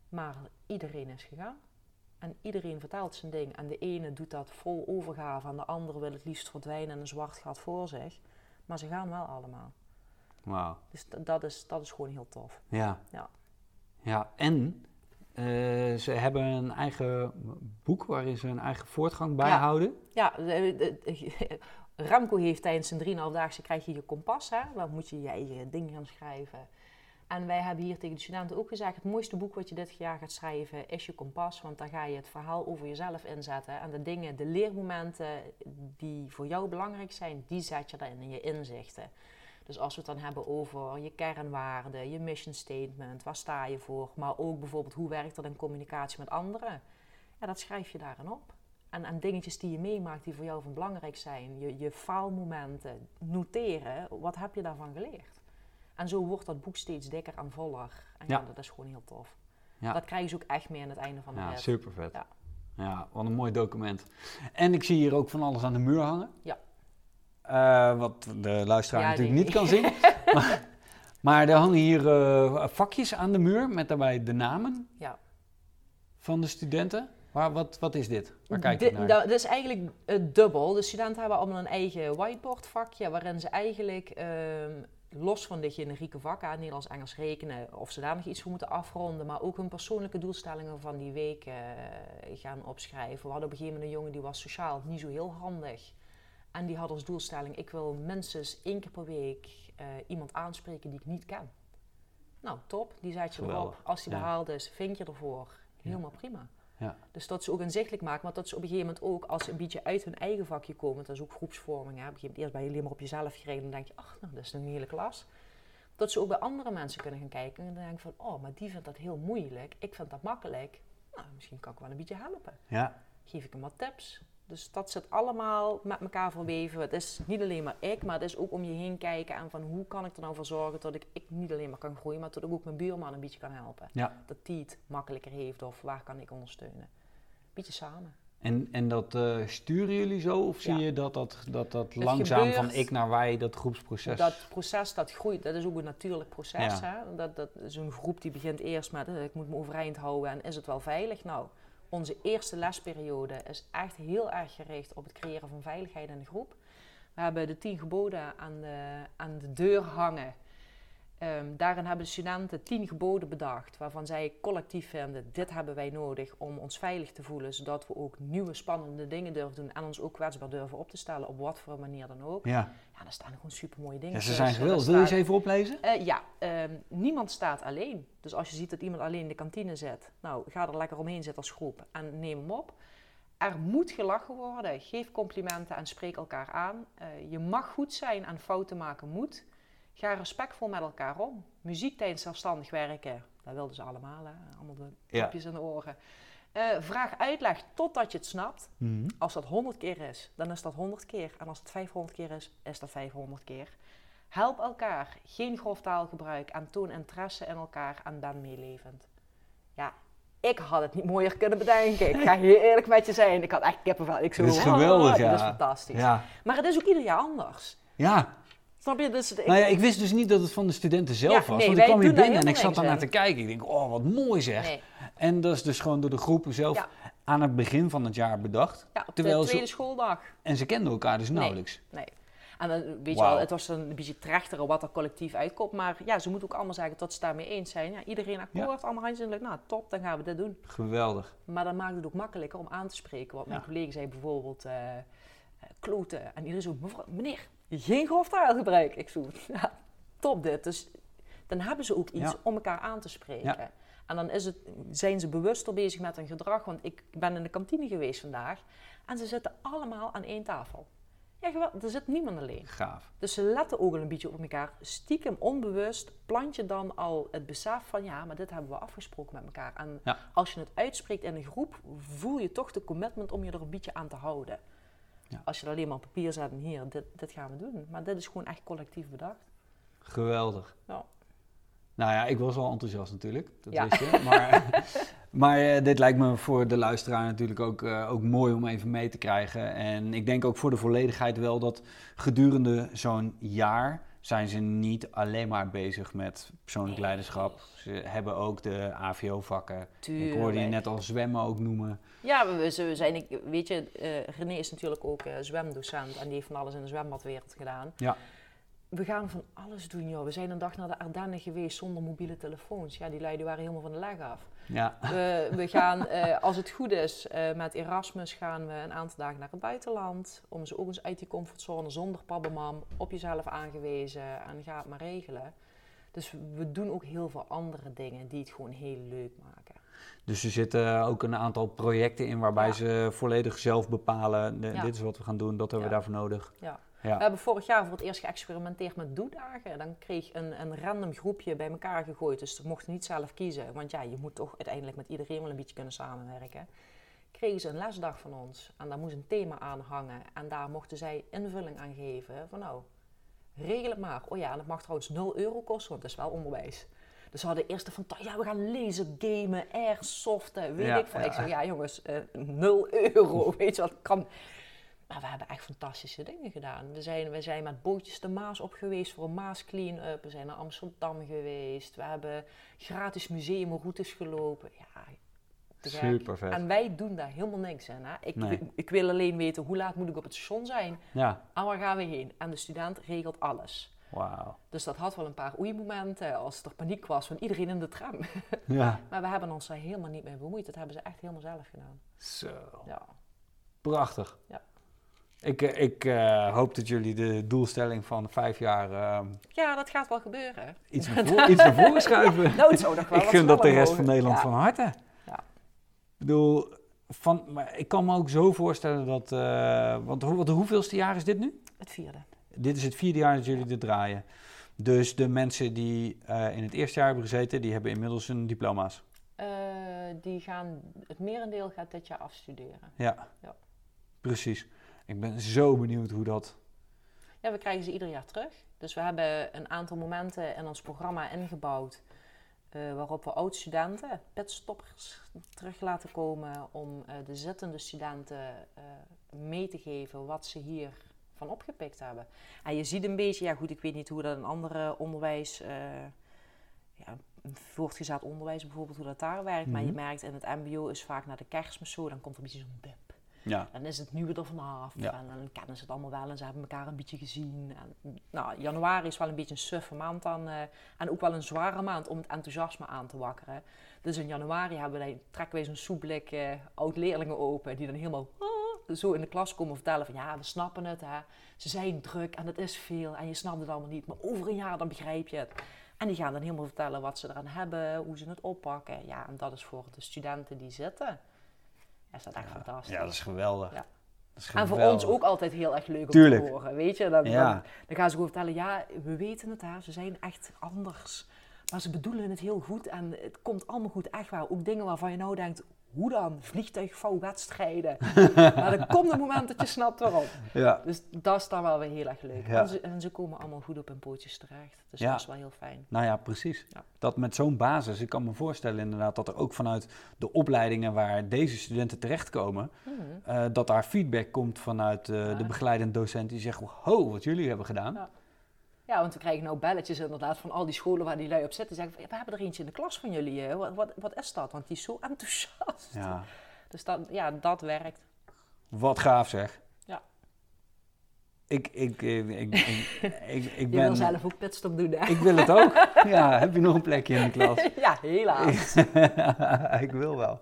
Maar iedereen is gegaan. En iedereen vertelt zijn ding. En de ene doet dat vol overgave. En de andere wil het liefst verdwijnen in een zwart gat voor zich. Maar ze gaan wel allemaal. Wauw. Dus dat is, dat is gewoon heel tof. Ja. Ja. Ja, en eh, ze hebben een eigen boek waarin ze een eigen voortgang bijhouden. Ja, de- Remco heeft tijdens zijn 3,5-daagse krijg je je kompas. Hè? Dan moet je je eigen ding gaan schrijven. En wij hebben hier tegen de studenten ook gezegd... het mooiste boek wat je dit jaar gaat schrijven is je kompas. Want dan ga je het verhaal over jezelf inzetten. En de dingen, de leermomenten die voor jou belangrijk zijn... die zet je daarin in je inzichten. Dus als we het dan hebben over je kernwaarden, je mission statement... waar sta je voor? Maar ook bijvoorbeeld hoe werkt dat in communicatie met anderen? Ja, dat schrijf je daarin op. En, en dingetjes die je meemaakt die voor jou van belangrijk zijn. Je, je faalmomenten, noteren. Wat heb je daarvan geleerd? En zo wordt dat boek steeds dikker en voller. En ja, Ja. dat is gewoon heel tof. Ja. Dat krijgen ze ook echt mee aan het einde van de Ja, super vet. Ja. Ja. wat een mooi document. En ik zie hier ook van alles aan de muur hangen. Ja. Eh, wat de luisteraar Ja, natuurlijk nee. niet kan zien. maar, maar er hangen hier eh, vakjes aan de muur met daarbij de namen Ja. van de studenten. Waar, wat, wat is dit? Waar kijk je naar? nou, dat is eigenlijk eh, dubbel. De studenten hebben allemaal een eigen whiteboardvakje waarin ze eigenlijk ehm, los van de generieke vakken, Nederlands, Engels, rekenen, of ze daar nog iets voor moeten afronden, maar ook hun persoonlijke doelstellingen van die week eh, gaan opschrijven. We hadden op een gegeven moment een jongen die was sociaal niet zo heel handig. En die had als doelstelling, ik wil minstens één keer per week eh, iemand aanspreken die ik niet ken. Nou, top, die zet je Geweldig, erop. Als die ja. behaald is, vind je ervoor. Helemaal prima. Ja. Dus dat ze ook inzichtelijk maken, maar dat ze op een gegeven moment ook, als ze een beetje uit hun eigen vakje komen, dat is ook groepsvorming, hè. op een gegeven moment eerst ben je alleen maar op jezelf gereden, dan denk je, ach, nou, dat is een hele klas. Dat ze ook bij andere mensen kunnen gaan kijken en dan denk je van, oh, maar die vindt dat heel moeilijk, ik vind dat makkelijk. Nou, misschien kan ik wel een beetje helpen. Ja, Geef ik hem wat tips. Dus dat zit allemaal met elkaar verweven. Het is niet alleen maar ik, maar het is ook om je heen kijken en van hoe kan ik er nou voor zorgen dat ik, ik niet alleen maar kan groeien, maar dat ik ook mijn buurman een beetje kan helpen. ja. Dat die het makkelijker heeft of waar kan ik ondersteunen. Beetje samen. En, en dat eh, sturen jullie zo? Of zie Ja. je dat dat, dat, dat langzaam gebeurt- van ik naar wij, dat groepsproces? Dat proces dat groeit, dat is ook een natuurlijk proces. Hè? Dat, dat, Zo'n groep die begint eerst met eh, ik moet me overeind houden en is het wel veilig? Nou, onze eerste lesperiode is echt heel erg gericht op het creëren van veiligheid in de groep. We hebben de tien geboden aan de, aan de deur hangen. Ehm, daarin hebben de studenten tien geboden bedacht, waarvan zij collectief vinden, dit hebben wij nodig om ons veilig te voelen, zodat we ook nieuwe spannende dingen durven doen en ons ook kwetsbaar durven op te stellen, op wat voor manier dan ook. Ja. Ja, daar staan gewoon super mooie dingen. ja, ze zijn geweldig. Wil je ze staat- even oplezen? eh, ja, ehm, niemand staat alleen. Dus als je ziet dat iemand alleen in de kantine zit, nou, ga er lekker omheen zitten als groep en neem hem op. Er moet gelachen worden. Geef complimenten en spreek elkaar aan. Eh, je mag goed zijn en fouten maken moet. Ga respectvol met elkaar om. Muziek tijdens zelfstandig werken, dat wilden ze allemaal, hè? allemaal de kopjes in de oren. Eh, vraag uitleg totdat je het snapt. Mhm. Als dat 100 keer is, dan is dat 100 keer. En als het 500 keer is, is dat 500 keer. Help elkaar. Geen grof taalgebruik. En toon interesse in elkaar en ben meelevend. Ja, ik had het niet mooier kunnen bedenken. Ik ga heel eerlijk met je zijn. Ik had echt kippenvel. Ik zo, Dit is "Ah, geweldig, ja. is fantastisch. Ja. Maar het is ook ieder jaar anders. ja. Snap je? Dus ik- Nou ja, ik wist dus niet dat het van de studenten zelf Ja, was. nee, want ik kwam hier binnen en ik zat daar niks naar te kijken. Ik denk, oh, wat mooi zeg. nee. En dat is dus gewoon door de groepen zelf Ja. aan het begin van het jaar bedacht. Ja, op Terwijl de ze- tweede schooldag. En ze kenden elkaar dus nauwelijks. Nee. En dan, weet je wel, het was een beetje trechteren wat er collectief uitkomt. Maar ja, ze moeten ook allemaal zeggen dat ze daarmee eens zijn. Ja, iedereen akkoord, allemaal handjes in de lucht. Nou, top, dan gaan we dit doen. Geweldig. Maar dan maakt het ook makkelijker om aan te spreken. Want mijn collega zei bijvoorbeeld eh, kloten. En iedereen zo, meneer, geen grof taalgebruik. Ik zo, ja, top dit. Dus dan hebben ze ook iets Ja. om elkaar aan te spreken. Ja. En dan is het, zijn ze bewuster bezig met hun gedrag. Want ik ben in de kantine geweest vandaag. En ze zitten allemaal aan één tafel. Ja, geweldig. Er zit niemand alleen. Gaaf. Dus ze letten ook al een beetje op elkaar. Stiekem onbewust plant je dan al het besef van ja, maar dit hebben we afgesproken met elkaar. En Ja. als je het uitspreekt in een groep, voel je toch de commitment om je er een beetje aan te houden. Ja. Als je er alleen maar op papier zet en hier, dit, dit gaan we doen. Maar dit is gewoon echt collectief bedacht. Geweldig. Ja. Nou ja, ik was al enthousiast natuurlijk, dat Ja. wist je. Maar, maar eh, dit lijkt me voor de luisteraar natuurlijk ook, eh, ook mooi om even mee te krijgen. En ik denk ook voor de volledigheid wel dat gedurende zo'n jaar zijn ze niet alleen maar bezig met persoonlijk leiderschap. Ze hebben ook de AVO-vakken. Ik hoorde je net al zwemmen ook noemen. Ja, we, zijn, weet je, eh, René is natuurlijk ook eh, zwemdocent en die heeft van alles in de zwembadwereld gedaan. Ja. We gaan van alles doen, joh. We zijn een dag naar de Ardennen geweest zonder mobiele telefoons. Ja, die lui die waren helemaal van de leg af. Ja, We, we gaan, eh, als het goed is, eh, met Erasmus gaan we een aantal dagen naar het buitenland. Om ze ook eens uit die comfortzone zonder pabbemam, op jezelf aangewezen en ga het maar regelen. Dus we doen ook heel veel andere dingen die het gewoon heel leuk maken. dus er zitten ook een aantal projecten in waarbij Ja. ze volledig zelf bepalen. de- Ja. Dit is wat we gaan doen, dat hebben we daarvoor nodig. Ja. Ja. We hebben vorig jaar voor het eerst geëxperimenteerd met doedagen. Dan kreeg een, een random groepje bij elkaar gegooid. Dus ze mochten niet zelf kiezen. Want ja, je moet toch uiteindelijk met iedereen wel een beetje kunnen samenwerken. Kregen ze een lesdag van ons. En daar moest een thema aan hangen. En daar mochten zij invulling aan geven. Van nou, regel het maar. Oh ja, en dat mag trouwens 0 euro kosten, want het is wel onderwijs. Dus ze hadden eerst de van, ja, we gaan laser gamen, airsoften, weet Ja, ik veel. ja. Ik zeg, ja jongens, eh 0 euro, weet je wat, kan... Maar we hebben echt fantastische dingen gedaan. We zijn, we zijn met bootjes de Maas op geweest voor een Maas clean-up. We zijn naar Amsterdam geweest. We hebben gratis museumroutes gelopen. Ja. Super vet. En wij doen daar helemaal niks aan. Hè? Ik, Nee. ik wil alleen weten hoe laat moet ik op het station zijn Ja, en waar gaan we heen. En de student regelt alles. wauw. Dus dat had wel een paar oei-momenten als er paniek was van iedereen in de tram. Ja, Maar we hebben ons daar helemaal niet mee bemoeid. Dat hebben ze echt helemaal zelf gedaan. zo. Ja. Prachtig. Ja. Ik, eh, ik eh, hoop dat jullie de doelstelling van vijf jaar eh, Ja, dat gaat wel gebeuren. iets, naar voren, iets naar voren schuiven. Nou, ik gun dat de rest van. Nederland Ja. van harte. Ja. Ik bedoel, van, maar ik kan me ook zo voorstellen dat... eh, want hoe, wat, hoeveelste jaar is dit nu? Het vierde. Dit is het vierde jaar dat jullie dit draaien. Dus de mensen die in het eerste jaar hebben gezeten, die hebben inmiddels hun diploma's. Die gaan, het merendeel gaat dit jaar afstuderen. Ja, Ja. precies. Ik ben zo benieuwd hoe dat... Ja, we krijgen ze ieder jaar terug. Dus we hebben een aantal momenten in ons programma ingebouwd. eh, waarop we oud-studenten, petstoppers, terug laten komen om eh, de zittende studenten eh, mee te geven wat ze hier van opgepikt hebben. En je ziet een beetje, ja goed, ik weet niet hoe dat in andere onderwijs, ja, voortgezet onderwijs bijvoorbeeld, hoe dat daar werkt. Maar je Mhm. merkt in het mbo is vaak na de kerstmis zo, dan komt er een beetje zo'n. Ja, Dan is het nieuwe er vanaf. Ja. En dan kennen ze het allemaal wel en ze hebben elkaar een beetje gezien. En, nou, januari is wel een beetje een suffe maand dan. eh, en ook wel een zware maand om het enthousiasme aan te wakkeren. Dus in januari hebben wij, trekken wij zo'n soepblik eh oud-leerlingen open. Die dan helemaal ah, zo in de klas komen vertellen van ja, we snappen het. Hè. Ze zijn druk en het is veel en je snapt het allemaal niet. Maar over een jaar dan begrijp je het. En die gaan dan helemaal vertellen wat ze eraan hebben, hoe ze het oppakken. Ja, en dat is voor de studenten die zitten. Ja, is dat echt fantastisch. ja dat is geweldig. En voor ons ook altijd heel erg leuk om Tuurlijk. te horen, weet je. Dan, Ja. dan, dan gaan ze gewoon vertellen, ja, we weten het, hè, ze zijn echt anders. Maar ze bedoelen het heel goed en het komt allemaal goed, echt waar. Ook dingen waarvan je nou denkt, hoe dan? Vliegtuigvouwwedstrijden. maar er komt een moment dat je snapt waarom. Ja. Dus dat is dan wel weer heel erg leuk. Ja. En, ze, en ze komen allemaal goed op hun pootjes terecht. Dus Ja. dat is wel heel fijn. Nou ja, precies. Dat met zo'n basis, ik kan me voorstellen inderdaad dat er ook vanuit de opleidingen waar deze studenten terechtkomen, eh, dat daar feedback komt vanuit eh, de begeleidende docent die zegt, ho, wat jullie hebben gedaan. Ja. Want we krijgen nou belletjes inderdaad van al die scholen waar die lui op zitten. Zeggen, van, ja, we hebben er eentje in de klas van jullie. Wat, wat, wat is dat? Want die is zo enthousiast. Ja, Dus dat, ja, dat werkt. wat gaaf zeg. Ja. Ik, ik, ik, ik, ik, ik, ik Je ben... wil zelf ook pitstop doen, hè? Ik wil het ook. Ja, heb je nog een plekje in de klas? ja, helaas. ik wil wel.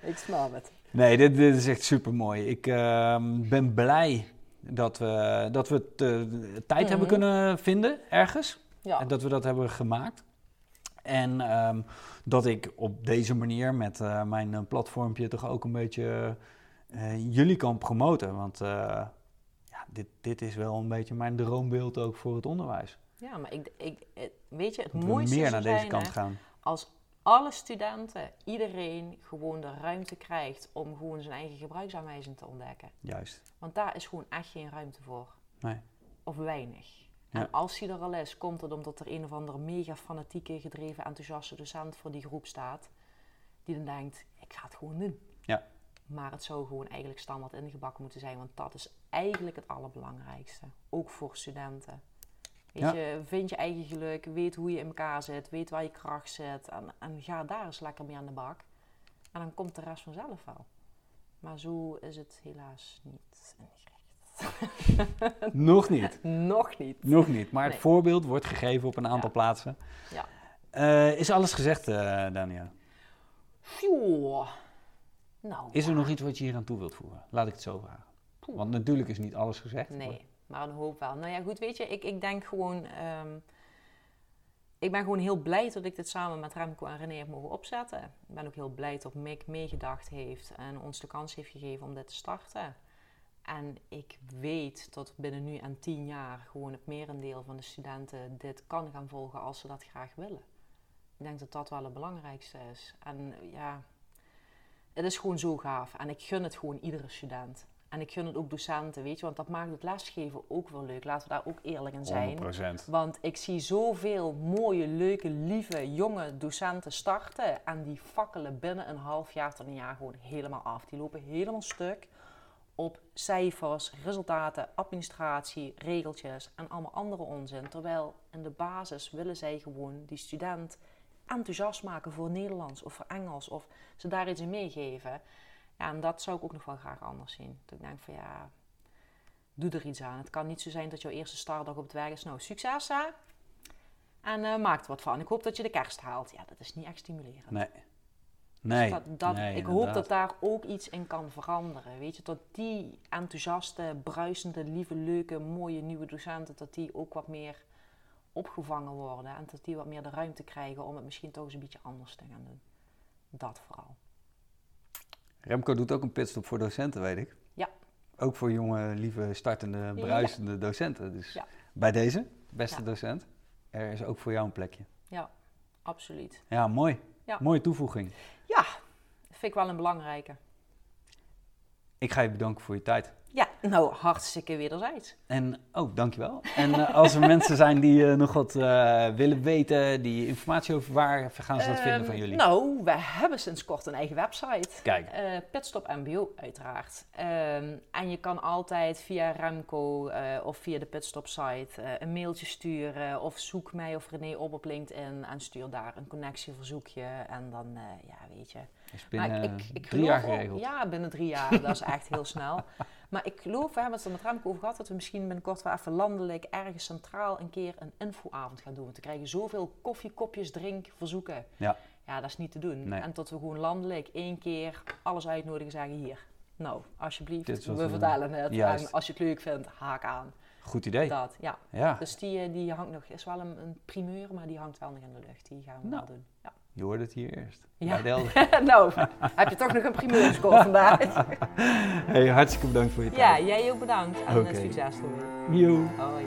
Ik snap het. Nee, dit, dit is echt super mooi. Ik ehm, ben blij dat we, dat we tijd hebben Mhm. kunnen vinden ergens. Ja. En dat we dat hebben gemaakt. En ehm, dat ik op deze manier met eh, mijn eh, platformpje toch ook een beetje eh, jullie kan promoten. Want ja, dit, dit is wel een beetje mijn droombeeld ook voor het onderwijs. ja, maar ik, ik, weet je, het Dat we mooiste meer naar deze kant gaan. als alle studenten, iedereen gewoon de ruimte krijgt om gewoon zijn eigen gebruiksaanwijzing te ontdekken. Juist. Want daar is gewoon echt geen ruimte voor. Nee. Of weinig. Ja. En als die er al is, komt het omdat er een of andere mega fanatieke, gedreven, enthousiaste docent voor die groep staat. Die dan denkt, ik ga het gewoon doen. Ja. Maar het zou gewoon eigenlijk standaard ingebakken moeten zijn. Want dat is eigenlijk het allerbelangrijkste. Ook voor studenten. Weet Ja. je, vind je eigen geluk, weet hoe je in elkaar zit, weet waar je kracht zit. En, en ga daar eens lekker mee aan de bak. En dan komt de rest vanzelf wel. Maar zo is het helaas niet. Nog niet. Nog niet. Nog niet. Maar het voorbeeld wordt gegeven op een aantal Ja. plaatsen. Ja. Eh, is alles gezegd, eh Daniel? Pjoh. Nou, Is er nog iets wat je hier aan toe wilt voegen? Laat ik het zo vragen. Poeh. Want natuurlijk is niet alles gezegd. Nee, maar een hoop wel. Nou ja, goed, weet je, ik, ik denk gewoon... ehm, ik ben gewoon heel blij dat ik dit samen met Remco en René heb mogen opzetten. Ik ben ook heel blij dat Mick meegedacht heeft en ons de kans heeft gegeven om dit te starten. En ik weet dat binnen nu en tien jaar gewoon het merendeel van de studenten dit kan gaan volgen als ze dat graag willen. Ik denk dat dat wel het belangrijkste is. En ja, het is gewoon zo gaaf. En ik gun het gewoon iedere student. En ik gun het ook docenten, weet je, want dat maakt het lesgeven ook wel leuk. Laten we daar ook eerlijk in zijn. 100%. Want ik zie zoveel mooie, leuke, lieve, jonge docenten starten. En die fakkelen binnen een half jaar tot een jaar gewoon helemaal af. Die lopen helemaal stuk op cijfers, resultaten, administratie, regeltjes en allemaal andere onzin. Terwijl in de basis willen zij gewoon die student enthousiast maken voor Nederlands of voor Engels. Of ze daar iets in meegeven. Ja, en dat zou ik ook nog wel graag anders zien. Dat ik denk van ja, doe er iets aan. Het kan niet zo zijn dat jouw eerste startdag op het werk is. Nou, succes hè. En eh, maak er wat van. Ik hoop dat je de kerst haalt. Ja, dat is niet echt stimulerend. Nee. Nee, Dus dat, dat, nee, ik hoop dat daar ook iets in kan veranderen. Weet je, dat die enthousiaste, bruisende, lieve, leuke, mooie nieuwe docenten, dat die ook wat meer opgevangen worden. En dat die wat meer de ruimte krijgen om het misschien toch eens een beetje anders te gaan doen. Dat vooral. Remco doet ook een pitstop voor docenten, weet ik. Ja. Ook voor jonge, lieve, startende, bruisende docenten. Dus Ja. bij deze, beste Ja. docent, er is ook voor jou een plekje. Ja, absoluut. Ja, mooi. Ja. Mooie toevoeging. Ja, vind ik wel een belangrijke. Ik ga je bedanken voor je tijd. Ja, nou, hartstikke wederzijds. En, oh, dankjewel. En eh, als er mensen zijn die eh, nog wat eh, willen weten, die informatie over waar gaan ze dat vinden Ehm, van jullie? Nou, we hebben sinds kort een eigen website. Kijk. Pitstop MBO uiteraard. Ehm, en je kan altijd via Remco of via de Pitstop site eh, een mailtje sturen of zoek mij of René op op LinkedIn en stuur daar een connectieverzoekje en dan, ja weet je. binnen Maar ik, ik drie jaar geregeld. Ja, binnen drie jaar, dat is echt heel snel. Maar ik geloof, we hebben het er met Remco over gehad, dat we misschien binnenkort wel even landelijk ergens centraal een keer een infoavond gaan doen. Want we krijgen zoveel koffiekopjes, drinkverzoeken. Ja. Ja, dat is niet te doen. Nee. En tot we gewoon landelijk één keer alles uitnodigen zeggen hier. Nou, alsjeblieft, we vertellen het. Juist. En als je het leuk vindt, haak aan. Goed idee. Dat, ja. Ja, Dus die, eh, die hangt nog, is wel een, een primeur, maar die hangt wel nog in de lucht. Die gaan we Nou. wel doen. Ja. je hoorde het hier eerst. Ja. Nou, heb je toch nog een primeur gescoord vandaag? Hey, hartstikke bedankt voor je Ja, tijd. jij ook bedankt en Oké. het succes ermee. Yo. Hoi.